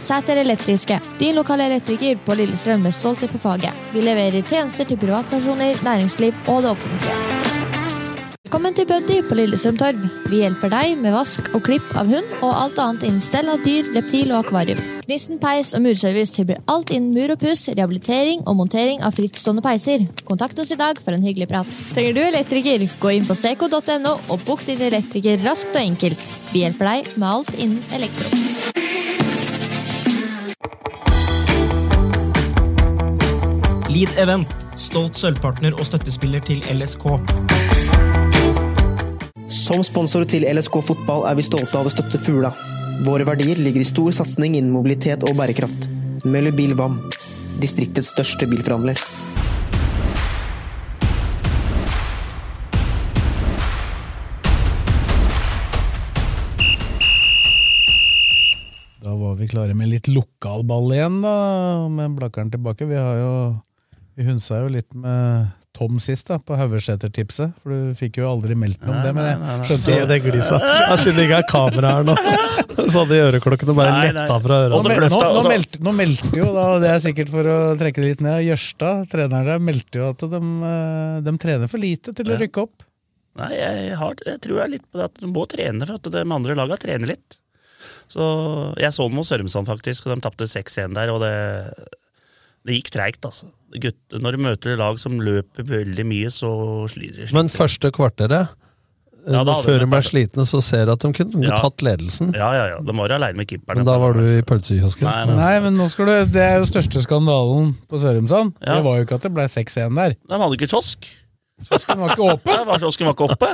Sæter Elektriske, din lokale elektriker på Lillestrøm med stolthet for faget. Vi leverer tjenester til privatpersoner, næringsliv og det offentlige. Velkommen til Buddy på Lillestrøm Torv. Vi hjelper deg med vask og klipp av hund og alt annet innen stell av dyr, reptil og akvarium. Gnisten peis og murservice tilbyr alt innen mur og puss, rehabilitering og montering av frittstående peiser. Kontakt oss i dag for en hyggelig prat. Trenger du elektriker, gå inn på seco.no og bok din elektriker raskt og enkelt. Vi hjelper deg med alt innen elektro. Lead Event, stolt sølvpartner og støttespiller til LSK. Som sponsor til LSK fotball er vi stolte av å støtte Fugla. Våre verdier ligger i stor satsing innen mobilitet og bærekraft. Møller Bil Vam, distriktets største bilforhandler. Da var vi klare med litt lokalball igjen, da, med Blakkaren tilbake. Vi har jo Vi hunsa jo litt med Tom sist, da, på Haugeseter-tipset. For du fikk jo aldri meldt noe om det. Men jeg skjønte jo det glisa. Jeg skylder ikke er kamera her nå. Så hadde øreklokkene bare Nei, letta fra Nå, ørene. nå, nå, meldte, nå meldte jo, da, det er sikkert for å trekke det litt ned, Jørstad, treneren der, meldte jo at de, eh, de trener for lite til å rykke opp. Nei, jeg, har, jeg tror jeg er litt på det at du må trene for at de andre laga trener litt. Så Jeg så den mot Sørumsand, faktisk, og de tapte 6-1 der. Og det, det gikk treigt, altså. Gutt, når du møter lag som løper veldig mye, så sliter Men første kvarteret, Ja, da før de de ble slitne, så ser du at de kunne Ja. tatt ledelsen. Ja, ja, ja. De var alene med keeperen. Men da var du i pølsekiosken. Nei, nei. Nei, men nå skal du, det er jo største skandalen på Sørumsand. Ja. Det var jo ikke at det ble 6-1 der. De hadde ikke kiosk. Kiosken var ikke åpen. Ja, Kiosken var ikke oppe.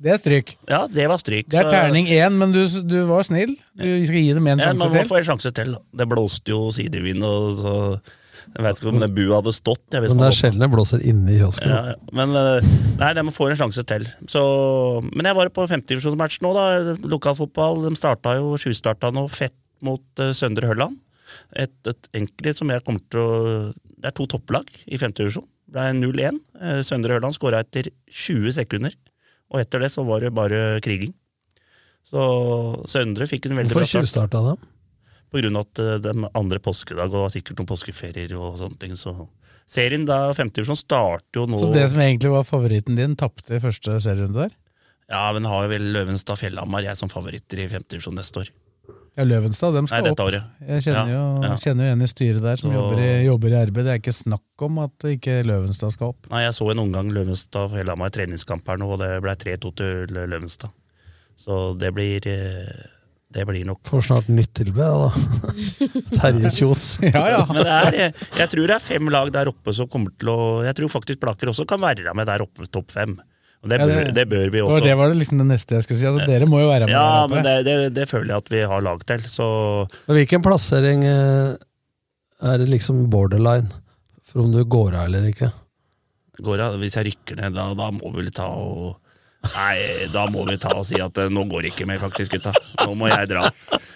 Det er stryk. Ja, det var stryk. Det er terning én, men du, du var snill. Du skal gi dem en Ja, sjanse man Ja, til. få en sjanse til. Det blåste jo sidevind, og så Jeg vet ikke om det buet hadde stått. Men det er sjelden det blåser inne i kiosken. Ja. Men eh, nei, de må få en sjanse til. Så, men jeg var på femtedivisjonsmatch nå, da. Lokalfotball. De starta jo, tjuvstarta nå fett mot uh, Søndre Hølland. Et, et enkelt som jeg kommer til å Det er to topplag i femtedivisjon. Det ble 0-1. Eh, Søndre Hølland skåra etter 20 sekunder. Og etter det så var det bare kriging. Så Søndre fikk en veldig Hvorfor bra start. Hvorfor tjuvstarta dem? Av at eh, de andre påskedag og sikkert noen påskeferier og sånne ting. Så serien da, femtedivisjon starter jo nå Så det som egentlig var favoritten din, tapte i første serierunde der? Ja, men har jo vel Løvenstad Fjellhamar jeg som favoritter i femtedivisjon neste år. Ja, Løvenstad, dem skal Nei, opp. året. Jeg kjenner jo, Ja, ja. kjenner jo en i styret der som Så- jobber, i, jobber i RB. Det er ikke snakk om at ikke Løvenstad skal opp. Nei, Jeg så en omgang Løvenstad Fjellhamar treningskamp her nå, og det ble 3-2 til Løvenstad. Så det blir eh, Det blir nok Får snart nytt tilbud, da. Terje Kjos. Men det er, jeg, jeg tror det er fem lag der oppe som kommer til å Jeg tror faktisk Blaker også kan være med der oppe, topp fem. Og det, Ja, bør, det bør vi Og også. det var det liksom det neste jeg skulle si. Altså, dere må jo være med Ja, der oppe. men det, det, det føler jeg at vi har lag til. Så Hvilken plassering eh, er det liksom borderline for om du går av eller ikke? går av, hvis jeg rykker ned, da, da må vi vel ta og Nei, da må vi ta og si at eh, nå går det ikke mer, faktisk, gutta. Nå må jeg dra.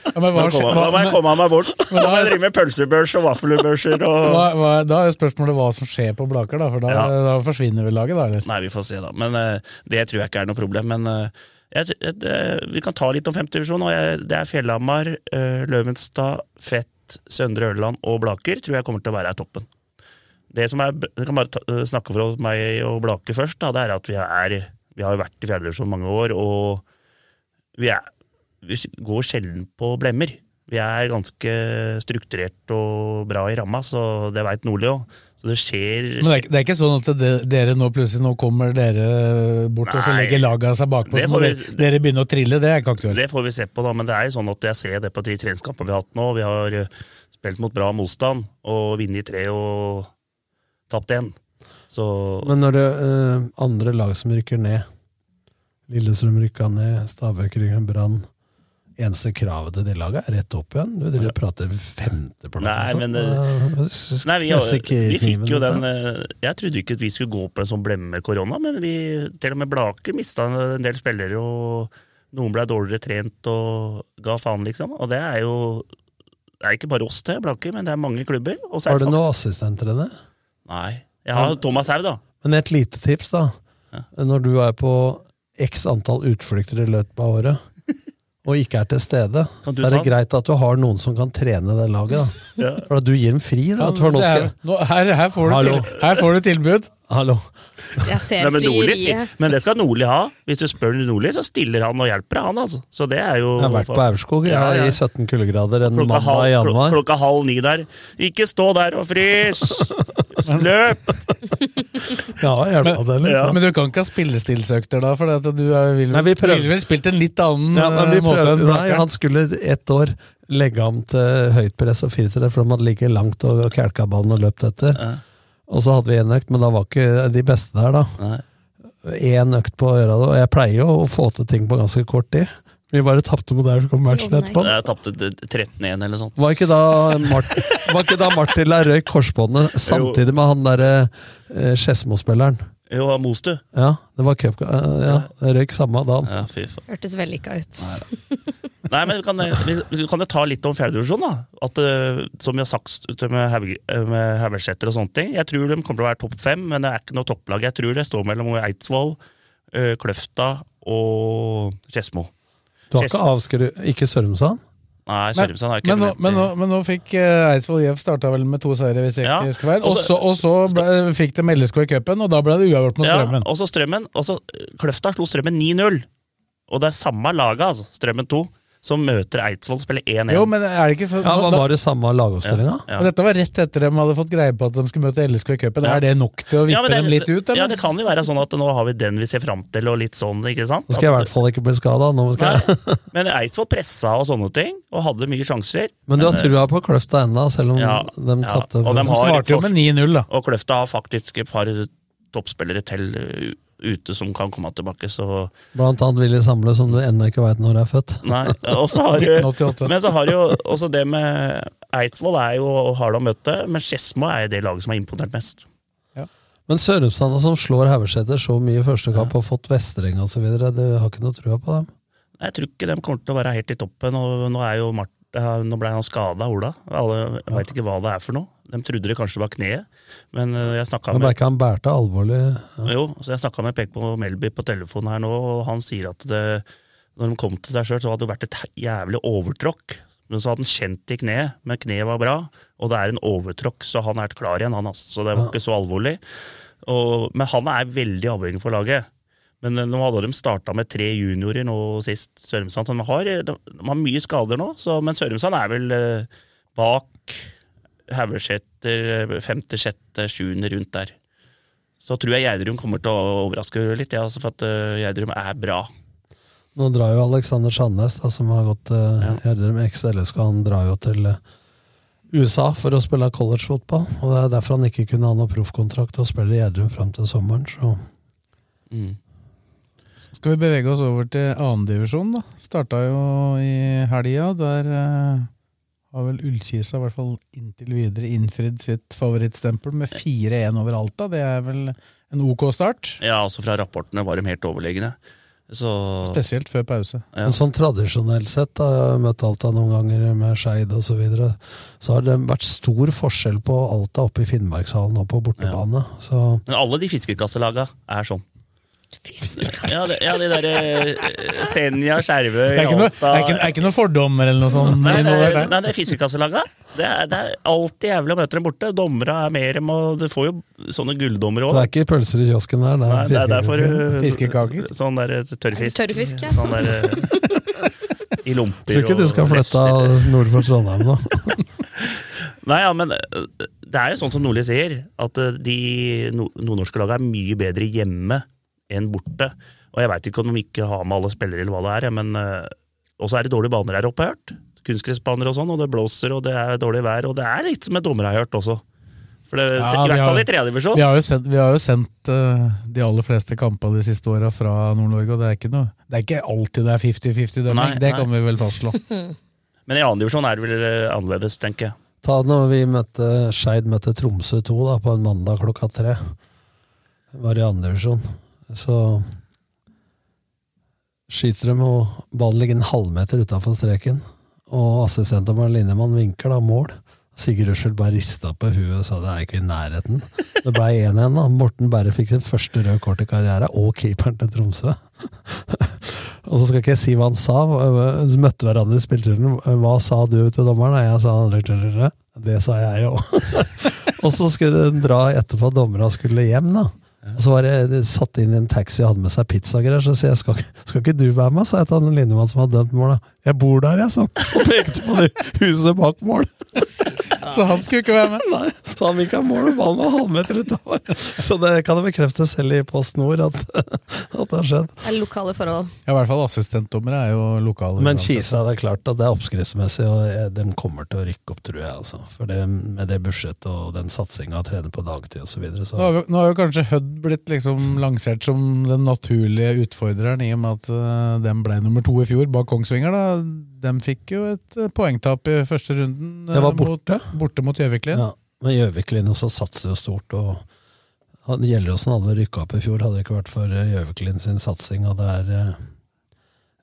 Ja, men hva nå, kom, hva, nå, må jeg komme meg bort. Da må jeg drive med pølsebørs og vaffelbørser og Hva, da er spørsmålet hva som skjer på Blaker, da, for da, Ja. da forsvinner vel laget, da? eller? Nei, vi får se, da. Men uh, det tror jeg ikke er noe problem. Men uh, jeg, jeg, det- vi kan ta litt om femtedivisjon. Det er Fjellhamar, uh, Løvenstad, Fett, Søndre Ørland og Blaker tror jeg kommer til å være toppen. Det som er, jeg kan bare ta, snakke for meg og Blaker først. Da, det er at vi, er, vi har jo vært i fjerdedivisjon mange år, og vi, er, vi går sjelden på blemmer. Vi er ganske strukturert og bra i ramma, så det veit Nordli òg. Så det skjer Men det er, det er ikke sånn at det, dere nå plutselig nå kommer dere bort og så legger laget seg bakpå, så vi- dere, begynner å trille? Det er ikke aktuelt. Det får vi se på, da, men det er jo sånn at jeg ser det på de treningskampene vi har hatt nå. Vi har eh, spilt mot bra motstand og vunnet tre og tapt én. Så Men når det eh, andre lag som rykker ned Lillestrøm rykka ned, Stabæk rykka ned, Brann Eneste kravet til det laget er rett opp igjen. Du driver og prater femteplass. Nei, og men sånn. eh, Nei, vi, vi fikk jo den eh, Jeg trodde ikke at vi skulle gå på en sånn blemme med korona, men vi, til og med Blake mista en del spillere, og noen ble dårligere trent og ga faen, liksom. Og det er jo Det er ikke bare oss til Blake, men det er mange klubber. Er Har du det noen assistenttrener? Nei. Jeg har Thomas Haug, da. Men et lite tips, da. Når du er på x antall utflukter i løpet av året, og ikke er til stede, så er det greit at du har noen som kan trene det laget. da. Ja. For at du gir dem fri. da. Ja, nå er, her, her, får du til, her får du tilbud. Hallo. Jeg ser Nei, men, Nordli, sti- men det skal Nordli ha. Hvis du spør Nordli, så stiller han og hjelper deg, han. altså. Så det er jo Jeg har vært på Aurskog jeg, Ja, ja. i 17 kuldegrader en Klokka mandag halv, i klok- januar. klokka halv ni der. Ikke stå der og frys! Løp! Ja, hjelpa det litt. Ja. Men du kan ikke ha spillestilsøkter da, for at du er, vil, Nei, vi ville vel spilt en litt annen Ja, men vi eh, måte prøvde, enn nei, han skulle ett år legge ham til høyt press og firtere, for de hadde ligget langt og kælka ballen og løpt etter. Og så hadde vi én økt, men da var ikke de beste der, da. Én økt på øra, og jeg pleier jo å få til ting på ganske kort tid. Vi bare tapte mot der, som kom matchen etterpå. Jeg tapte 13-1 eller sånt. Var ikke da, Mart var ikke da Martin la røyk korsbåndet samtidig med han derre eh, Skedsmo-spilleren? Jo, Mostu. Ja, det var cup... eh, ja, røyk samme dagen. Ja. Hørtes vellykka ut. Nei, men vi kan, vi, vi kan jo ta litt om fjerdedivisjon, da. At, eh, som vi har sagt med, Haug- eh, med Haugesæter og sånne ting. Jeg tror de kommer til å være topp fem, men det er ikke noe topplag. Jeg tror det står mellom Eidsvoll, eh, Kløfta og Skedsmo. Du har ikke avskrevet Ikke Sørumsand? Nei, Sørumsand har ikke men, nå, men, nå, men nå fikk Eidsvoll IF starta vel med to seire, hvis jeg Ja, ikke husker feil. og så- ble, fikk de LSK i cupen, og da ble det uavgjort mot Ja, Strømmen. og så Strømmen. Og så Kløfta slo Strømmen 9-0. Og det er samme laget, altså, Strømmen 2, som møter Eidsvoll, og spiller 1-1. Jo, men er det ikke for, Ja, nå- da- Var det samme lagoppstillinga? Ja. Og Dette var rett etter de hadde fått greie på at de skulle møte LSK i cupen. Ja. Er det nok til å vippe Ja, det- dem litt ut, Eller? Ja, det kan jo være sånn at nå har vi den vi ser fram til, og litt sånn, ikke sant? Nå skal jeg i hvert fall ikke bli skada. Men Eidsvoll pressa og sånne ting, og hadde mye sjanser. Men du har eh, trua på Kløfta ennå, selv om Ja, de ja, tapte og de har Svarte jo med 9-0, da. Og Kløfta har faktisk et par toppspillere til uh, ute som kan komme tilbake, så Blant annet Willy Samle, som du ennå ikke veit når er født. Nei. Og så har du 1988. Men så har du jo også det med Eidsvoll er jo harde å møte, men Skedsmo er det laget som har imponert mest. Men Sørumsanda som slår Haugeseter så mye i første kamp og fått Vestereng osv., du har ikke noe trua på dem? Jeg tror ikke de kommer til å være helt i toppen, og nå er jo Mart nå ble han skada, Ola. Alle veit ikke hva det er for noe. De trodde det kanskje var kneet, men uh, jeg snakka Men ble med ikke han bærte alvorlig? Jo, så jeg snakka med Pek på Melby på telefonen her nå, og han sier at det, når de kom til seg sjøl, så hadde det vært et jævlig overtråkk. Men så hadde han kjent i kneet, men kneet var bra, og det er en overtråkk, så han er klar igjen, han altså. Så det var Ja. ikke så alvorlig. Og, men han er veldig avhengig for laget. Men eh, nå hadde de starta med tre juniorer nå sist, Sørumsand. Så de har, de har mye skader nå, så, men Sørumsand er vel eh, bak Haugesæter femte, sjette, sjuende rundt der. Så tror jeg Gjerdrum kommer til å overraske litt, ja, altså for at uh, Gjerdrum er bra. Nå drar jo Alexander Sandnes, da, som har gått uh, Gjerdrum XLSK, LSK, han drar jo til eh, USA for å spille collegefotball. Og det er derfor han ikke kunne ha noe proffkontrakt og spille i Gjerdrum fram til sommeren. Så Skal vi bevege oss over til annendivisjon, da? Starta jo i helga. Der eh, har vel Ullkisa i hvert fall inntil videre innfridd sitt favorittstempel med 4-1 over Alta. Det er vel en ok start? Ja, altså Fra rapportene var de helt overlegne. Så Spesielt før pause. Ja. Men sånn tradisjonelt sett, da, jeg har møtt Alta noen ganger med Skeid osv., så, videre, så har det vært stor forskjell på Alta oppe i Finnmarkshallen og på bortebane. Så Men alle de fiskekasselaga er sånn. Ja, det, ja, de derre eh, Senja, Skjervøy, er Alta det er ikke, ikke noe fordommer eller noe sånt Nei, det er, nei, det er fiskekasselaga. Det er, det er alltid jævlig å møte dem borte. Dommere er mer enn og du får jo sånne gulldommere Så det er ikke pølser i kiosken der, det Nei, er det er derfor fiskekaker. uh, Sånn der tørrfisk. Tørrfisk, ja. Sånn der I lomper Tror ikke du skal flytte nord for Trondheim nå. Nei, ja, men det er jo sånn som Nordli sier, at de nordnorske lagene er mye bedre hjemme enn borte. Og jeg veit ikke om de ikke har med alle spillere, eller hva det er, men Og også er det dårlige baner her oppe, har jeg hørt. Kunstgressbaner og sånn, og det blåser, og det er dårlig vær, og det er litt som et dommer har hørt også. For det, Ja, I hvert fall i tredjedivisjon. Vi har jo sendt, vi har jo sendt uh, de aller fleste kampene de siste åra fra Nord-Norge, og det er ikke noe Det er ikke alltid det er 50-50 dømming, det nei. kan vi vel fastslå. Men i annendivisjon er det vel uh, annerledes, tenker jeg. Ta når vi møtte Skeid møtte Tromsø 2 da, på en mandag klokka tre. Det var i andredivisjon. Så skyter de, og ballen ligger en halvmeter utafor streken. Og assistenten linjemann vinker da mål. Sigurd Russel bare rista på huet og sa det er ikke i nærheten. Det ble 1-1. da. Morten Berre fikk sin første røde kort i karriere, og keeperen til Tromsø. og så skal ikke jeg si hva han sa. Vi møtte hverandre i spillerturen. Hva sa du til dommeren? Jeg sa Det sa jeg òg. og så skulle hun dra etterpå at dommerne skulle hjem, da. Og så var det, det satt inn i en taxi og hadde med seg pizzagreier. Så sier jeg skal, skal ikke du være med, sa jeg til han linjemann som hadde dømt mål. Jeg bor der, jeg, sa han. Og pekte på det huset bak mål. Så han skulle ikke være med? Nei, så han vinka mål, og ballen var halvmeter utover. Så det kan jeg bekrefte selv i Post Nord at, at det har skjedd. Det er lokale forhold. Ja, I hvert fall assistentdommere er jo lokale. Men. Kisa, det er klart at det er oppskriftsmessig, og de kommer til å rykke opp, tror jeg. Altså. For det, med det budsjettet og den satsinga trene på dagtid osv. Så, Nå har, jo, nå har jo kanskje Hødd blitt liksom lansert som den naturlige utfordreren, i og med at uh, den ble nummer to i fjor, bak Kongsvinger. da. De fikk jo et eh, poengtap i første runden. eh, Det var mot- borte. borte mot Gjøviklin. Ja, men Gjøviklin også satser jo stort. og Gjelleråsen hadde rykka opp i fjor, hadde det ikke vært for eh, Gjøviklin sin satsing. Og det er eh,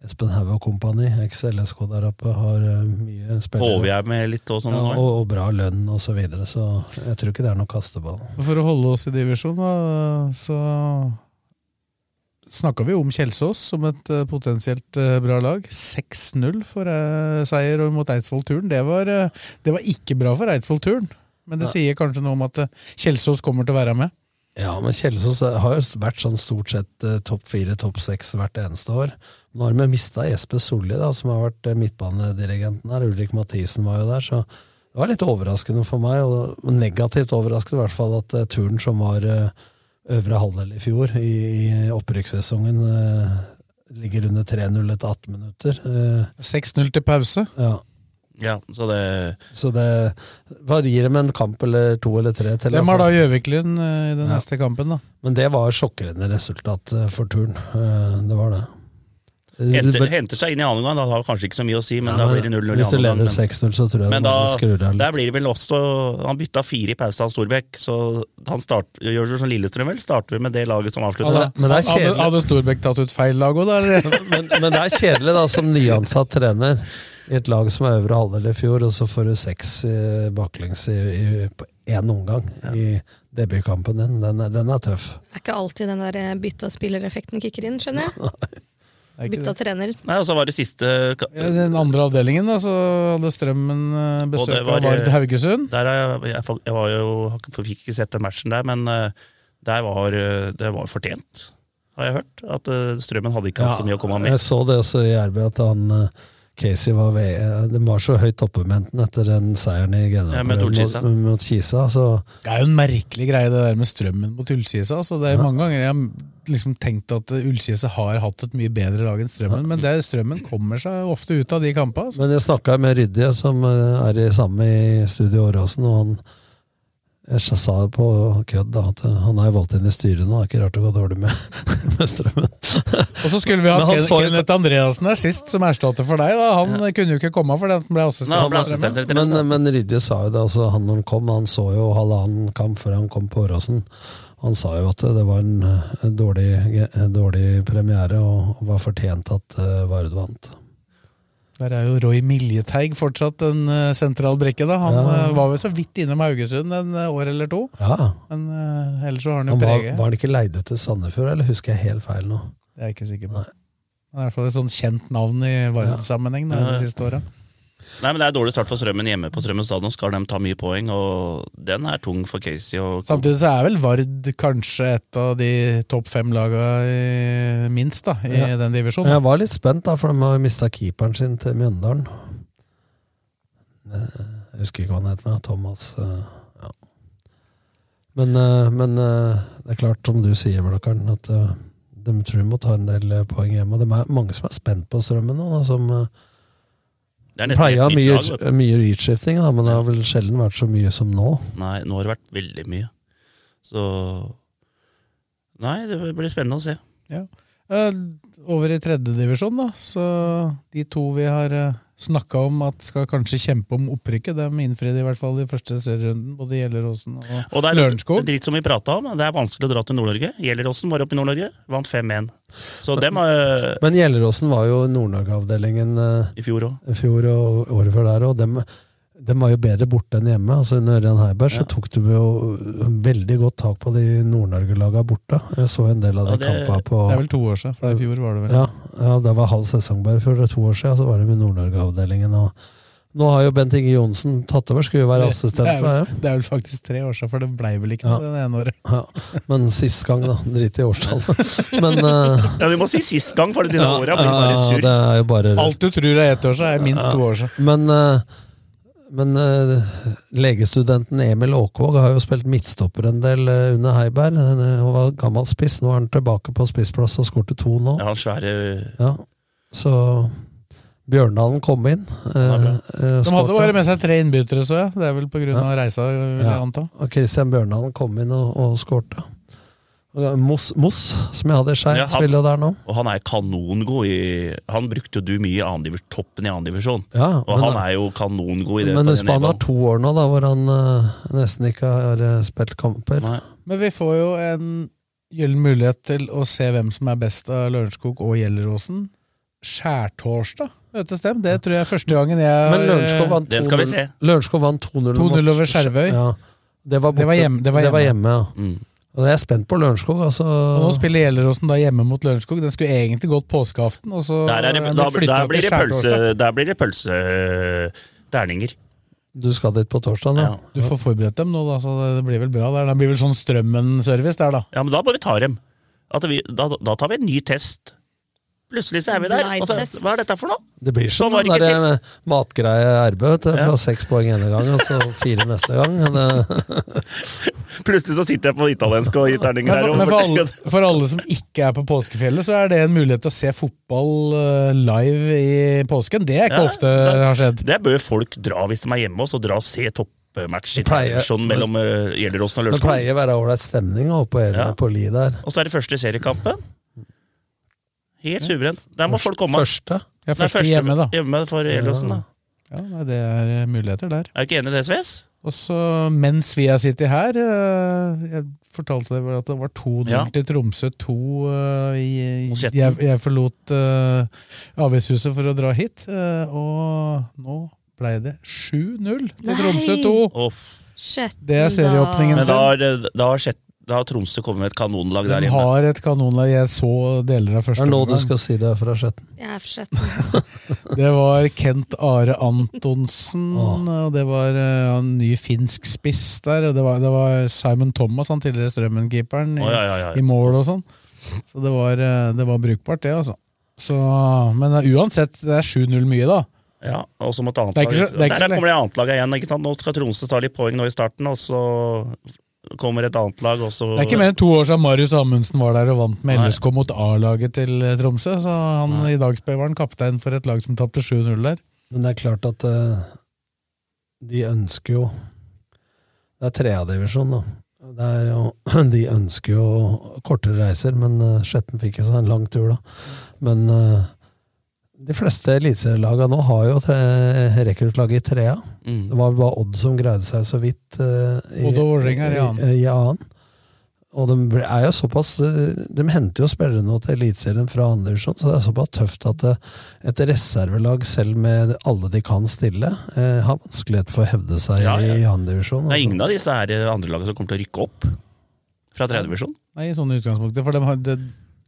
Espen Haug og kompani, eks-LSK der oppe, har eh, mye spillere. Håver jeg med litt og sånn. ja, og, og bra lønn og så videre, så jeg tror ikke det er noe kasteball. For å holde oss i divisjon, da, så snakka vi om Kjelsås som et eh, potensielt eh, bra lag. 6-0 for eh, seier mot Eidsvoll Turn. Det var, det var ikke bra for Eidsvoll Turn, men det Ja. sier kanskje noe om at Kjelsås kommer til å være med. Ja, men Kjelsås har jo vært sånn stort sett topp fire, topp seks hvert eneste år. Nå har vi mista Jesper Solli, da, som har vært midtbanedirigenten her. Ulrik Mathisen var jo der, så det var litt overraskende for meg, og negativt overraskende i hvert fall, at turen som var eh, øvre halvdel i fjor, i, i opprykkssesongen, eh, ligger under 3-0 etter 18 minutter. Eh, 6-0 til pause. Ja. Ja, så det Så det Hva med en kamp eller to eller tre til? Hvem har da Gjøviklin eh, i den Ja. neste kampen, da? Men det var sjokkerende resultat eh, for turen. Eh, Det var det. Henter, henter seg inn i annen gang. Da har kanskje ikke så mye å si, men Ja, da blir det 0-0 i Hvis du annen leder gang. 6-0, så tror jeg Men da, der blir det vel også Han bytta fire i pausen av Storbekk, så han start, gjør det som Lillestrøm, vel? Starter vi med det laget som avslutter? Hadde, men det er hadde, hadde Storbekk tatt ut feil lag òg, da? Eller? men, men det er kjedelig da, som nyansatt trener i et lag som er øvre halvdel i fjor, og så får du seks eh, baklengs i, i, på én omgang i debutkampen din. Den, den er tøff. Det er ikke alltid den der eh, bytta spillereffekten kicker inn, skjønner jeg. Bytta trener. Nei, og så var det siste Ja, den andre avdelingen, da, så hadde Strømmen eh, besøk var, av Vard Haugesund. Der er jeg, jeg, jeg var jo, fikk ikke sett den matchen der, men eh, der var, eh, det var fortjent, har jeg hørt. At Strømmen hadde ikke hatt så mye å komme med. Jeg så det også i RB, at han Casey var, ved, eh, de var så høyt oppe med enten etter den seieren i Ja, generalprøven mot, mot Kisa. Så Det er jo en merkelig greie, det der med strømmen mot Ullkisa. Altså. Det er Ja. mange ganger jeg har liksom tenkt at Ullkisa har hatt et mye bedre lag enn Strømmen, men det, Strømmen kommer seg ofte ut av de kampene. Altså. Men jeg snakka med Rydje, som eh, er i samme i Studio Åråsen, og han jeg sa det på kødd da, at han er jo valgt inn i styret nå. Det er ikke rart det går dårlig med, med strømmen. Og så skulle vi Men hatt han Ken- så Kenneth Andreassen der sist, som erstatter for deg. Da. Han kunne jo ikke komme fordi han ble assistent. Nei, ble assistent etter Men, men Rydje sa jo det, altså, han når han kom, han så jo halvannen kamp før han kom på Åråsen. Han sa jo at det var en, en, dårlig, en dårlig, premiere, og var fortjent at uh, Vard vant. Der er jo Roy Miljeteig fortsatt en uh, sentral brikke. da. Han ja. uh, var vel så vidt innom Haugesund en år eller to. Ja. Men ellers så har han jo han var, preget. Var han ikke leid ut til Sandefjord, eller husker jeg helt feil nå? Det er jeg ikke sikker på. Nei. Det er i hvert fall et sånn kjent navn i Vard-sammenheng de siste åra. Nei, men Det er dårlig start for Strømmen hjemme på Strømmen stadion. Skal de ta mye poeng, og den er tung for Casey. Og... Samtidig så er vel Vard kanskje et av de topp fem laga minst da, i ja. den divisjonen. Jeg var litt spent, da, for de har mista keeperen sin til Mjøndalen. Jeg husker ikke hva han heter. Thomas ja. Men, men, det er klart, som du sier, Blakkaren, at de tror de må ta en del poeng hjemme. Og det er mange som er spent på Strømmen nå. Da, som det pleier å ha mye, mye reachshifting, men det har vel sjelden vært så mye som nå. Nei, nå har det vært veldig mye. Så Nei, det blir spennende å se. Ja. Uh, over i tredjedivisjon, da. Så de to vi har uh, snakka om at skal kanskje kjempe om opprykket. De innfridde i hvert fall i første serierunden, både Gjelleråsen og, og det er Lørenskog. Dritt som vi prata om, det er vanskelig å dra til Nord-Norge. Gjelleråsen var oppe i Nord-Norge, vant 5-1. Så dem har Men Gjelleråsen var jo Nord-Norge-avdelingen uh, i fjor òg. Og året før der, og dem de var jo bedre borte enn hjemme. altså Under Ørjan Heiberg ja. så tok du jo veldig godt tak på de Nord-Norge-laga borte. Jeg så en del av de ja, kampene på Det er vel to år siden, for i fjor var det vel Ja, ja det var halv sesong bare er to år siden så var de i Nord-Norge-avdelingen. og nå har jo Bent Inge Johnsen tatt over, skulle jo være assistent. Det er, vel, det er vel faktisk tre år siden, for det blei vel ikke noe ja. det ene året. Ja. Men sist gang, da. Drit i årstallet. Men uh, Ja, du må si sist gang, for dine ja, åra blir bare sur. Det er jo bare Alt du tror er ett år siden, er minst to år siden. Men uh, men uh, legestudenten Emil Aakvåg har jo spilt midtstopper en del uh, under Heiberg. Han var gammel spiss, nå er han tilbake på spissplass og skårte to nå. Ja, han svære... Ja, Så Bjørndalen kom inn. Uh, De hadde bare med seg tre innbyttere, så jeg. Det er vel av ja. reisa, vil jeg anta. Og Christian Bjørndalen kom inn og, og skårte. Moss, Moss, som jeg hadde Skeid, ja, spiller der nå. Og han er kanongod i Han brukte jo du mye i toppen i annendivisjon. Ja, og han er jo kanongod i det. Men han har to år nå, da, hvor han uh, nesten ikke har uh, spilt kamper. Nei. Men vi får jo en gyllen mulighet til å se hvem som er best av Lørenskog og Gjelleråsen. Skjærtorsdag, møtes dem. Det tror jeg er første gangen jeg Men Lørenskog vant 2-0 over Skjervøy. Ja. Det var, det var hjemme. Det var hjemme, det var hjemme ja. Mm. Og det er jeg spent på Lørenskog. Altså. Og nå spiller Gjelleråsen da hjemme mot Lørenskog. Den skulle egentlig gått påskeaften. Og så der, det, da, der, blir det pølse, der blir det pølseterninger. Du skal dit på torsdag, da? Ja. Du får forberedt dem nå, da, så det blir vel bra der. Det blir vel sånn Strømmen-service der, da. Ja, men da må vi ta dem. Vi, da, da, tar vi en ny test. Plutselig så er vi der. Altså, hva er dette for noe? Det blir som sånn den der matgreie RB. Ja. Fra seks poeng ene gang, og så fire neste gang. Plutselig så sitter jeg på italiensk og gir terninger her. Men for alle, for alle, som ikke er på påskefjellet, så er det en mulighet til å se fotball eh, live i påsken. Det er ikke ja, ofte det har skjedd. Det bør folk dra hvis de er hjemme hos og dra og se toppmatch i televisjon mellom Gjelleråsen og Lørenskog. Det pleier å være ålreit stemning oppe på, ja. på Li der. Og så er det første seriekampen. Helt suveren. Der må folk komme. Første? Ja, første, første hjemme, da. Hjemme for Elåsen, da. Ja, Det er muligheter der. Er du ikke enig i det, Sves? Og så mens vi har sittet her eh, Jeg fortalte deg at det var 2-0 ja. til Tromsø 2 uh, jeg, jeg, forlot uh, avgiftshuset for å dra hit, uh, og nå ble det 7-0 til Tromsø 2! Oh. Det er serieåpningen sin. Men da har, da har da har Tromsø kommet med et kanonlag der hjemme. De har et kanonlag. Jeg så deler av første omgang. Det er nå du skal si det fra Skjetten. Jeg er fra Skjetten. det var Kent Are Antonsen, og det var uh, en ny finsk spiss der. Og det var, det var Simon Thomas, han tidligere Strømmen-keeperen, i, oh, ja, ja, ja. i, mål og sånn. Så det var, uh, det var, brukbart, det, altså. Så, men uh, uansett, det er 7-0 mye, da. Ja, og så måtte annet lag. Der kommer det annet lag igjen. ikke sant? Nå skal Tromsø ta litt poeng nå i starten, og så kommer et annet lag også. Det er ikke mer enn to år siden Marius Amundsen var der og vant med LSK mot A-laget til Tromsø. Så han Nei. i dag var han kaptein for et lag som tapte 7-0 der. Men det er klart at uh, de ønsker jo Det er tredjedivisjon, da. Jo, de ønsker jo kortere reiser, men uh, Skjetten fikk seg en lang tur, da. Men uh, de fleste eliteserielagene nå har jo rekruttlag i trea. Mm. Det var bare Odd som greide seg så vidt uh, i, Odd og Vålerenga i, i, i annen. Og de er jo såpass eh, De henter jo spillere nå til Eliteserien fra andre divisjon, så det er såpass tøft at eh, et reservelag, selv med alle de kan stille, eh, har vanskelighet for å hevde seg Ja, ja. i andre divisjon. Det er altså. ingen av disse her andre lagene som kommer til å rykke opp fra tredjedivisjon? Nei, i sånne utgangspunkter. For de har, det,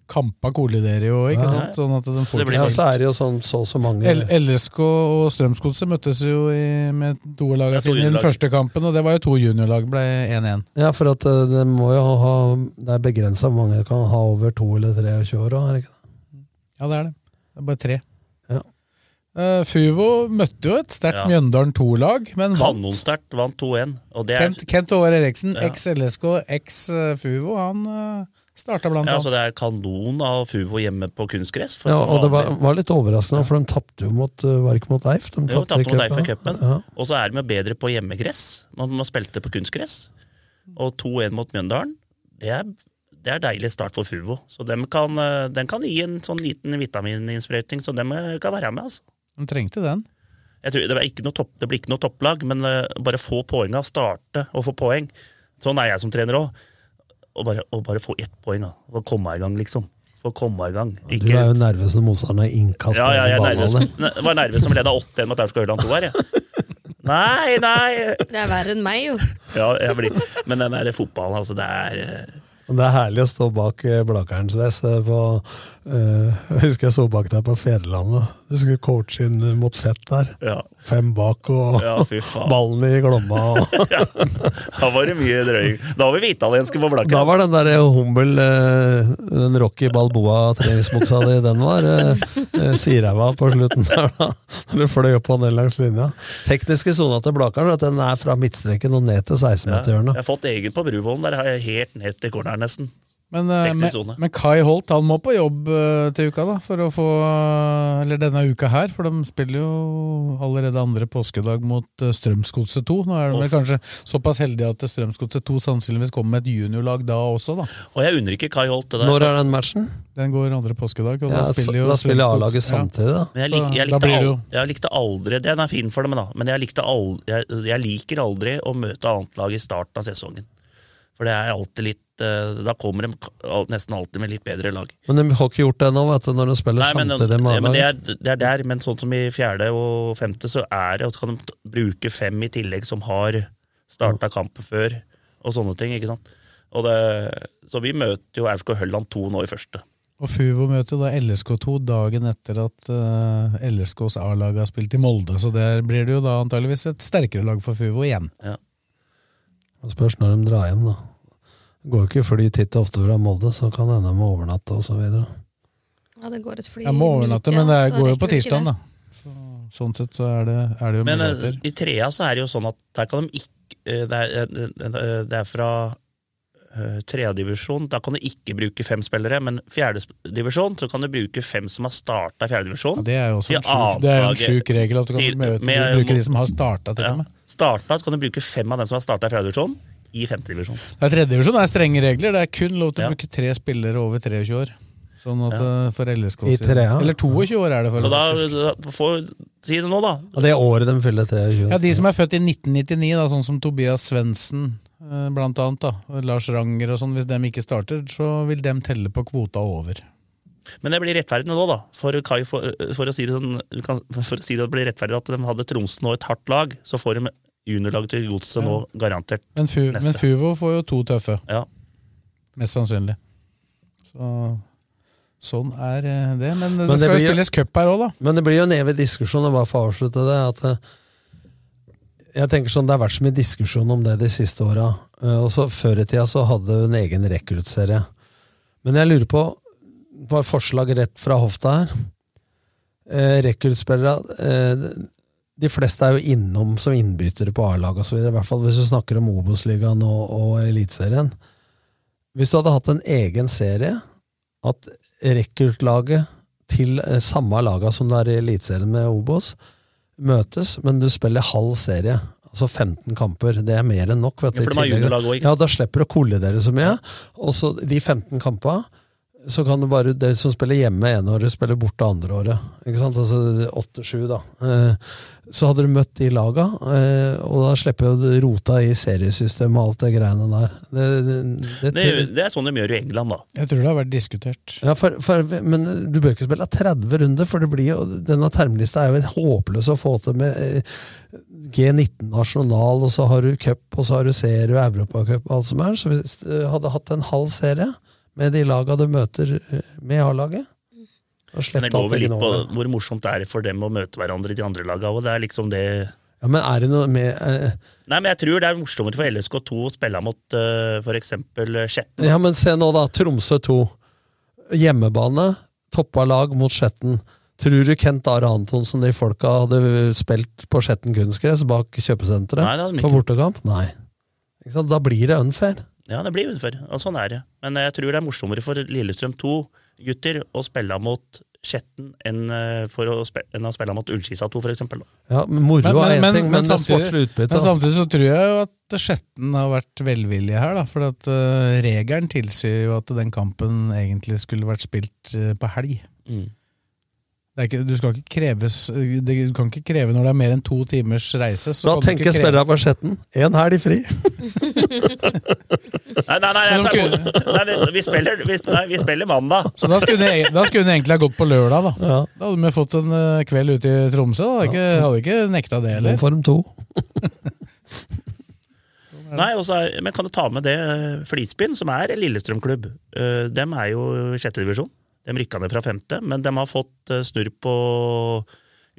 kampa kolliderer jo, ikke Ja. sant? Sånn at de får Det blir Ja, så er det jo sånn så og så mange L LSK og Strømsgodset møttes jo i, med to lag sine i den første kampen, og det var jo to juniorlag, ble 1-1. Ja, for at eh, det må jo ha Det er begrensa hvor mange kan ha over to eller 23 år òg, er det ikke det? Ja, det er det. Det er bare tre. Ja. Eh, Fuvo møtte jo et sterkt Ja. Mjøndalen 2-lag, men. Kanonsterkt vant 2-1. Er, Kent, Kent Håvard Eriksen, Ja. eks-LSK, eks-Fuvo, han uh, starta blant ja, annet. så det er kanon av Fuvo hjemme på kunstgress. Ja, og det var, var litt overraskende, for de tapte jo mot eh, Var ikke mot Eif? De Jo, tapte mot Eif i cupen. Ja. Og så er de jo bedre på hjemmegress. Man, man spilte på kunstgress. Og 2-1 mot Mjøndalen. Det er, det er deilig start for Fuvo. Så dem kan, eh, den kan gi en sånn liten vitamininnsprøyting, så dem eh, kan være med. altså. De trengte den. Jeg tror, det, var ikke noe topp, det blir ikke noe topplag, men bare få poeng av starte og få poeng. Sånn er jeg som trener òg. Og bare, og bare få ett poeng, da. Få komme i gang, liksom. Få komme i gang. Du er jo nervøs når motstanderen har innkast Ja, ja, jeg er nervøs, var nervøs som leda 8-1 mot Aurskog Høland 2 her, jeg. Nei, nei! Det er verre enn meg, jo. Ja, jeg blir, men den der fotballen, altså, det er eh, Men Det er herlig å stå bak eh, Blakerens Vest. eh, På, jeg husker jeg så bak deg på Fedrelandet. Du skulle coache inn mot fett der. Ja. Fem bak og Ja, ballen i Glomma. Og, Da var det mye drøy. Da var vi italienske på Blakken. da var den der Hummel, eh, den Rocky Balboa-treningsbuksa di, den var eh, eh, siræva på slutten der, da. Når du fløy opp på den langs linja. Tekniske sona til Blakeren, at den er fra midtstreken og ned til 16-meterhjørnet. jeg har fått egen på Bruvollen. Der har jeg helt ned til corneren, nesten. Men, eh, men, men Kai Holt han må på jobb eh, til uka, da, for å få Eller denne uka her, for de spiller jo allerede andre påskedag mot uh, Strømsgodset 2. Nå er de oh. kanskje såpass heldige at Strømsgodset 2 sannsynligvis kommer med et juniorlag da også, da. Og jeg unner ikke Kai Holt det der. Når er den matchen? Den går andre påskedag, og Ja, da spiller jo da spiller A-laget samtidig, da. Men jeg, lik, jeg, da likte blir al, jo- jeg likte aldri Den er fin for dem, da. Men jeg, likte aldri, jeg, jeg liker aldri å møte annet lag i starten av sesongen. For det er alltid litt eh, Da kommer de nesten alltid med litt bedre lag. Men de har ikke gjort det ennå, når de spiller Nei, men, samtidig med det, A-laget. er, det er der, men sånn som i fjerde og femte, så er det, og så kan de bruke fem i tillegg som har starta kampen før, og sånne ting. ikke sant? Og det, så vi møter jo Aurskog Hølland 2 nå i første. Og Fuvo møter da LSK2 dagen etter at uh, LSKs A-lag har spilt i Molde, så der blir det jo da antageligvis et sterkere lag for Fuvo igjen. Det Spørs når de drar hjem, da. Det går jo ikke fly titt og ofte fra Molde, så kan det hende de må overnatte og så videre. Ja, det går et fly Jeg må overnatte, men det går jo på tirsdag, da. Så, sånn sett så er det, er det jo Men muligheter. Men i trea så er det jo sånn at der kan de ikke eh, Det er, eh, det er fra tredjedivisjon. Da kan du ikke bruke fem spillere, men fjerdedivisjon så kan du bruke fem som har starta fjerdedivisjon. Ja, det er jo også en sjuk, det er en sjuk regel at du kan til- møte, med- bruke de som har starta, til Ja. med. Starta, så kan du bruke fem av dem som har starta fjerdedivisjon, i femtedivisjon. Det er Tredjedivisjon er strenge regler. Det er kun lov til å bruke tre spillere over 23 år. Sånn at Ja. eh, for LSK I tre, ja. Eller 22 år er det for Så da, da får Si det nå, da. Og det året de fyller 23. Ja, De som er født i 1999, da, sånn som Tobias Svendsen eh, blant annet, da, Lars Ranger og sånn, hvis de ikke starter, så vil de telle på kvota over. Men det blir rettferdig nå, da. For, Kai, for, for, å si det sånn, for å si det blir rettferdig at de hadde Tromsø nå et hardt lag, så får de juniorlag til Godset nå garantert. Men, Fu, Neste. men Fuvo får jo to tøffe. Ja. Mest sannsynlig. Så Sånn er eh, det. Men, det Men det skal jo stilles spilles cup her òg, da. Men det blir jo en evig diskusjon, og bare for å avslutte det, at eh, jeg tenker sånn, Det har vært så mye diskusjon om det de siste åra. Eh, Før i tida så hadde hun en egen rekruttserie. Men jeg lurer på Bare forslag rett fra hofta her. Eh, Rekruttspillere eh, De fleste er jo innom som innbyttere på A-lag osv., i hvert fall hvis du snakker om Obos-ligaen og, og Eliteserien. Hvis du hadde hatt en egen serie, at rekruttlaget til eh, samme laga som det er i Eliteserien med Obos, møtes, men du spiller halv serie. Altså 15 kamper. Det er mer enn nok. vet du, Ja, også, Ja, Da slipper du å kollidere så mye. Og så de 15 kampene så kan det bare Det som spiller hjemme ene året, spiller borte andre året. Ikke sant? Altså åtte-sju, da. Eh, Så hadde du møtt de laga, eh, og da slipper jo du rota i seriesystemet og alt det greiene der. Det, det, Det, det er sånn de gjør i England, da. Jeg tror det har vært diskutert. Ja, for, for, men du bør ikke spille 30 runder, for det blir jo, denne termlista er jo håpløs å få til med eh, G19 nasjonal, og så har du cup, og så har du serie og europacup og alt som er. Så hvis du hadde hatt en halv serie med de laga du møter eh, med A-laget Men det går vel litt på hvor morsomt det er for dem å møte hverandre i de andre laga. òg. liksom det Ja, men er det noe med eh, Nei, men jeg tror det er morsommere for LSK2 å spille mot uh, for eksempel Skjetten. Ja, men se nå, da. Tromsø 2. Hjemmebane. Toppa lag mot Skjetten. Tror du Kent Are Antonsen, de folka, hadde spilt på Skjetten kunstgress bak kjøpesenteret Nei, på bortekamp? Nei. Da blir det unfair. Ja, det blir utenfor. Og sånn er det. Men jeg tror det er morsommere for Lillestrøm 2 gutter å spille mot Skjetten enn, eh, for å spille, enn å spille mot Ullskisa 2, for eksempel. da. Ja, men Moro er én ting, men, men, utbyttet men samtidig så tror jeg jo at Skjetten har vært velvillig her, da. For at uh, regelen tilsier jo at den kampen egentlig skulle vært spilt uh, på helg. Mm. Det er ikke, du, skal ikke kreves, det, du kan ikke kreve når det er mer enn to timers reise. Så Da tenker på Skjetten. Én helg fri. Nei, nei, nei, tar, nei vi, vi, spiller, vi, nei, vi spiller mandag. Så da skulle, hun, da skulle hun egentlig ha gått på lørdag, da. Da hadde vi fått en eh, kveld ute i Tromsø. Da. Ikke, hadde ikke nekta det heller. Form to. Nei, også Men kan du ta med det Flisbyen, som er Lillestrøm-klubb? Eh, dem er jo sjette divisjon. De rykka ned fra femte, men de har fått eh, snurr på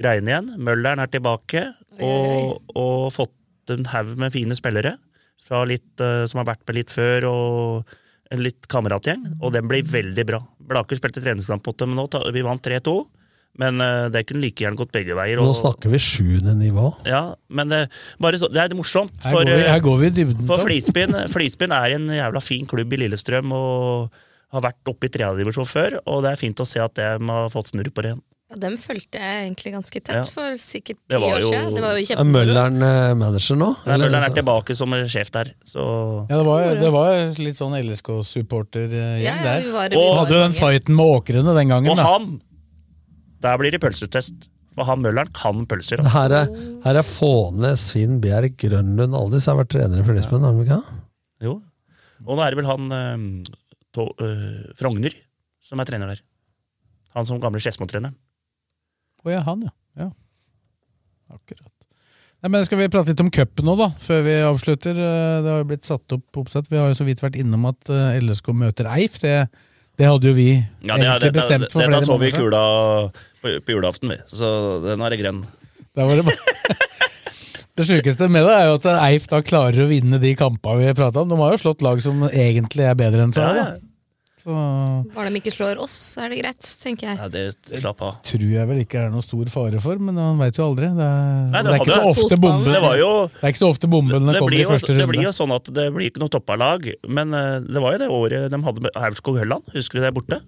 greiene igjen. Mølleren er tilbake, og, og fått en haug med fine spillere fra litt, eh, som har vært med litt før, og en litt kameratgjeng. Og den blir veldig bra. Blaker spilte treningskamp mot dem nå, vi vant 3-2. Men eh, det kunne like gjerne gått begge veier. Nå snakker vi sjuende nivå. ja, men det, bare så, det er morsomt. Her For, går vi- her går vi i dybden for. Flisbyen, Flisbyen er en jævla fin klubb i Lillestrøm og har vært oppe i tredjedivisjon før. Og det er fint å se at de har fått snurr på det igjen. Ja, dem fulgte jeg egentlig ganske tett Ja. for sikkert ti år jo- siden. Det var jo Er kjempemoro. Mølleren eh, manager nå? Nei, Eller- Mølleren er tilbake som sjef der. Så Ja, det var, det var litt sånn LSK-supportergjeng Ja, ja, der. vi var- og vi var hadde jo den fighten med åkrene den gangen. Og da. han! Der blir det pølsetest. For han Mølleren kan pølser. altså. Her er, her er Fånes, Finn Bjerg, Grønlund Alle disse har vært trenere for Lisbon, har de ikke? Jo. Og nå er det vel han eh, to, uh, Frogner som er trener der. Han som gamle Skedsmo-treneren. Å ja, han, ja. ja. Akkurat. Nei, men Skal vi prate litt om cupen nå, da, før vi avslutter? Eh, Det har jo blitt satt opp oppsett. Vi har jo så vidt vært innom at eh, LSK møter Eif. Det, det hadde jo vi Ja, det, egentlig bestemt for det, flere så vi i måneder siden. kula på, på julaften, vi. Så den er grønn. Da det Det sjukeste med det er jo at Eif da klarer å vinne de kampene vi prata om. De har jo slått lag som egentlig er bedre enn seg. Ja. Så Bare de ikke slår oss, så er det greit, tenker jeg. Ja, det Slapp av. tror jeg vel ikke er noe stor fare for, men man veit jo aldri. Det er, Nei, det er ikke så ofte bomben Det var jo Det er ikke så ofte bombene det kommer blir, i jo, første det blir jo sånn at det blir ikke noe toppa lag, men eh, det var jo det året de hadde med Aurskog-Hølland. Husker du det borte?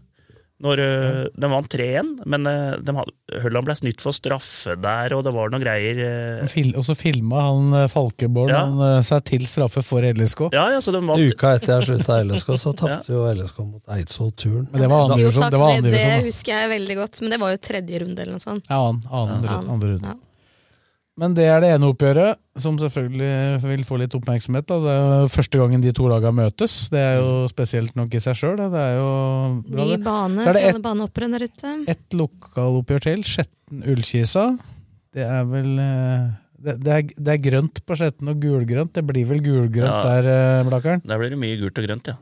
Når eh, De vant 3-1, men eh, de hadde, Hølland ble snytt for straffe der, og det var noen greier eh. Fil, og så filma han eh, Falkeborg Ja. han, eh, seg til straffe for LSK. Ja, ja, så de vant. Uka etter jeg slutta i LSK, så tapte jo LSK mot Eidsvoll-turen. Men det var andre Jo divisjon. Det det, det husker jeg veldig godt, men det var jo tredje runde eller noe sånt. Ja, annen, annen, Ja. runde- andre runde. Men det er det ene oppgjøret, som selvfølgelig vil få litt oppmerksomhet. Da. Det er jo første gangen de to lagene møtes. Det er jo spesielt nok i seg sjøl. Det er jo bra, Ny bane, Så er det et, ett banehoppere der ute. Ett lokaloppgjør til. Skjetten Ullkisa. Det er vel eh, det, det, er, det er grønt på Skjetten og gulgrønt. Det blir vel gulgrønt Ja. der, eh, Blakkaren? Der blir det mye gult og grønt, ja.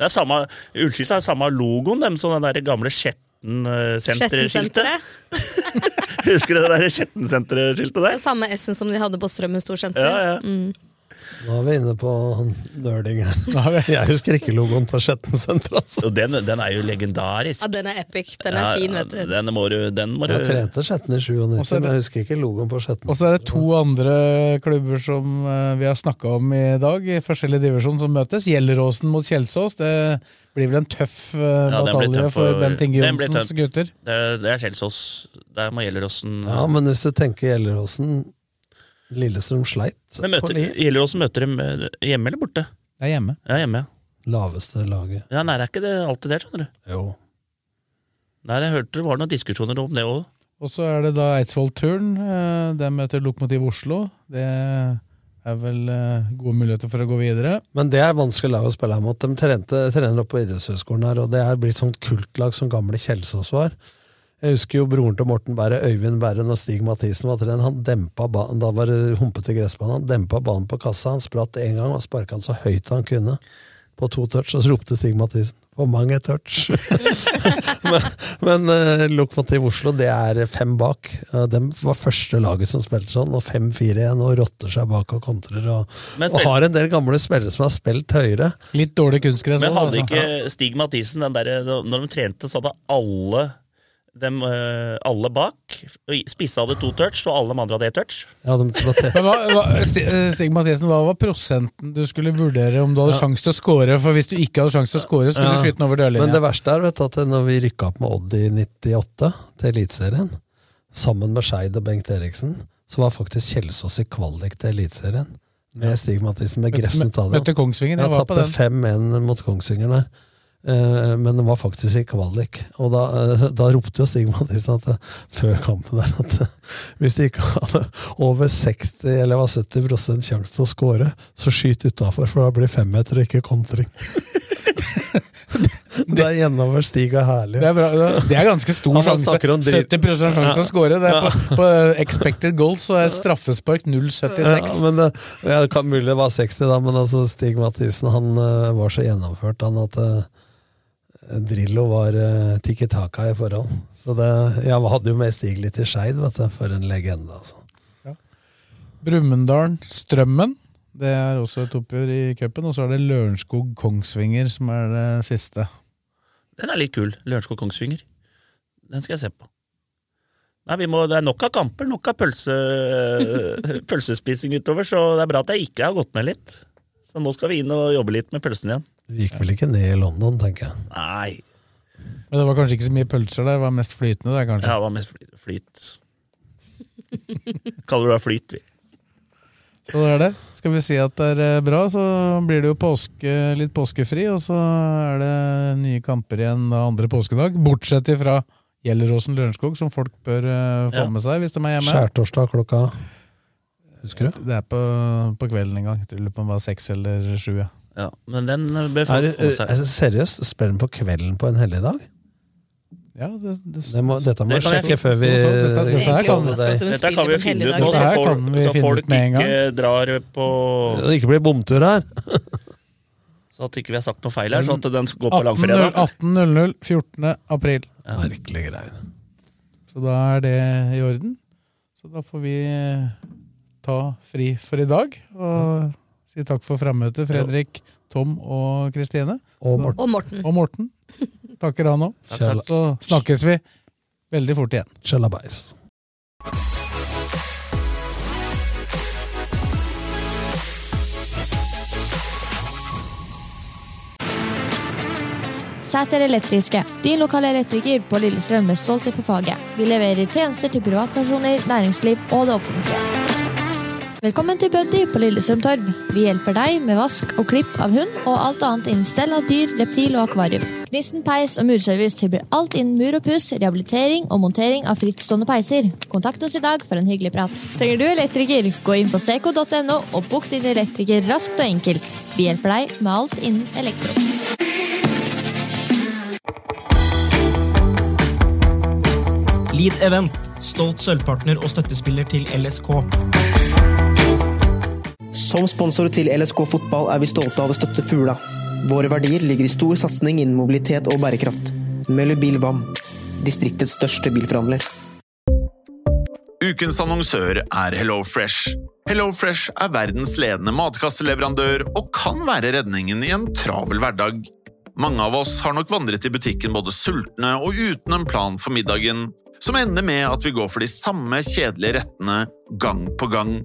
Det er samme, Ullkisa har samme logoen dem som den der gamle Skjetten-senterskiltet. Husker du det der Skjetten-senterskiltet Det der? er samme S-en som de hadde på Strømmen storsenter. Ja, ja. Mm. Nå er vi inne på nerding her. Jeg husker ikke logoen på Skjetten senter. Altså. Den, den er jo legendarisk. Ja, den er epic. Den er Ja, fin, vet du. Den må du, den må du Jeg trente Skjetten i 97, Og så er det- men jeg husker ikke logoen på Skjetten. Og så er det to andre klubber som eh, vi har snakka om i dag, i forskjellige divisjon, som møtes. Gjelleråsen mot Kjelsås. Det blir vel en tøff uh, Ja, batalje tøff for Bent Inge den Johnsens gutter. Det, er- det er Kjelsås. Der må Gjelleråsen Ja, men hvis du tenker Gjelleråsen Lillestrøm sleit Men møter, gjelder det også møter dem eh, hjemme eller borte? Det er hjemme. Ja, hjemme. Laveste laget. Ja, nei, det er ikke det alltid det, skjønner du. Jo. Nei, jeg hørte det var noen diskusjoner om det òg. Og så er det da Eidsvoll-turen. Eh, De møter Lokomotiv Oslo. Det er vel eh, gode muligheter for å gå videre. Men det er vanskelig lag å spille her mot. De trente, trener opp på idrettshøyskolen her, og det er blitt sånt kultlag som gamle Kjelsås var. Jeg husker jo broren til Morten Berre, Øyvind Berre, når Stig Mathisen var trener. Han dempa banen, da var det humpete gressbane. Han dempa banen på kassa, han spratt én gang og sparka han så høyt han kunne. På to touch, og så ropte Stig Mathisen 'for mange touch'. men men uh, Lokomotiv Oslo, det er fem bak. Uh, de var første laget som spilte sånn, og 5-4-1 og rotter seg bak og kontrer. Og, og har en del gamle spillere som har spilt høyere. Litt dårlig kunstgress. Men hadde altså. ikke Stig Mathisen den der, Når de trente, så hadde alle dem, uh, alle bak Spisse hadde to touch, og alle de andre hadde ett touch. Ja, de, hva, hva, eh, Stig Mathisen, hva var prosenten du skulle vurdere om du hadde Ja. sjanse til å score? For hvis du ikke hadde sjanse til å score, skulle Ja. du skyte den over Men det verste er vet du, at når vi rykka opp med Odd i 98 til Eliteserien, sammen med Skeid og Bengt Eriksen, så var faktisk Kjelsås i kvalik til Eliteserien. Med Stig Mathisen, med Grefsen stadion. møtte Kongsvinger, jeg jeg var på tapte 5-1 mot Kongsvinger der. Eh, Men det var faktisk i kvalik. Og da, eh, da ropte jo Stig Mathisen at, eh, før kampen der at hvis de ikke hadde over 60 eller var 70 sjanse til å score, så skyt utafor, for da blir femmeter og ikke kontring. det er gjennomført Stig og herlig. Det er, bra, det er ganske stor sjanse. snakker om 70 sjanse til å score. Det er på, på expected goals så er straffespark 0,76. Ja, det, det kan mulig det var 60, da, men altså Stig Mathisen han var så gjennomført han at Drillo var uh, tikki taka i forhold. Så det, jeg hadde jo med Stig litt i Skeid, for en legende. altså. Brumunddal Strømmen. Det er også et oppgjør i cupen. Og så er det Lørenskog Kongsvinger som er det siste. Den er litt kul. Lørenskog Kongsvinger. Den skal jeg se på. Nei, vi må, Det er nok av kamper, nok av pølse, pølsespising utover, så det er bra at jeg ikke har gått ned litt. Så nå skal vi inn og jobbe litt med pølsen igjen. Vi gikk vel ikke ned i London, tenker jeg. Nei. Men det var kanskje ikke så mye pølser der, det var mest flytende der, kanskje. Ja, det var mest flyt. flyt. Kaller du det flyt, vi. Så det er det. Skal vi si at det er eh, bra, så blir det jo påske, litt påskefri, og så er det nye kamper igjen andre påskedag. Bortsett ifra Gjelleråsen Lørenskog, som folk bør eh, få Ja. med seg hvis de er hjemme. Skjærtorsdag klokka Husker du? Det er på, på kvelden en gang. Jeg lurer på om det var seks eller sju. Ja. Ja, men den bør Er, få seg. er, seriøst? Spiller den på kvelden på en helligdag? Ja, det, det, Det må, dette må Det sjekke før vi Dette- dette her kan-. Dette kan vi finne ut nå, så, folk- så folk ikke drar på Det ikke blir bomtur her. Så at ikke vi har sagt noe feil her, så at den går på langfredag. 18.00 14. april. Merkelige greier. Så da er det i orden. Så da får vi eh, ta fri for i dag. Og si takk for frammøtet, Fredrik, Tom og Kristine. Og Morten. Og Morten. Og Morten. Takker han òg. Så snakkes vi veldig fort igjen. Kjellabais. Sæter Elektriske, din lokale elektriker på Lillestrøm med stolthet for faget. Vi leverer tjenester til privatpersoner, næringsliv og det offentlige. Velkommen til Buddy på Lillestrøm Torv. Vi hjelper deg med vask og klipp av hund og alt annet innen stell av dyr, reptil og akvarium. Gnisten peis og murservice tilbyr alt innen mur og puss, rehabilitering og montering av frittstående peiser. Kontakt oss i dag for en hyggelig prat. Trenger du elektriker? Gå inn på seco.no og bok din elektriker raskt og enkelt. Vi hjelper deg med alt innen elektro. Lead Event, stolt sølvpartner og støttespiller til LSK. Som sponsor til LSK fotball er vi stolte av å støtte Fugla. Våre verdier ligger i stor satsing innen mobilitet og bærekraft. Møller Vam, distriktets største bilforhandler. Ukens annonsør er HelloFresh. HelloFresh er verdens ledende matkasseleverandør og kan være redningen i en travel hverdag. Mange av oss har nok vandret i butikken både sultne og uten en plan for middagen, som ender med at vi går for de samme kjedelige rettene gang på gang.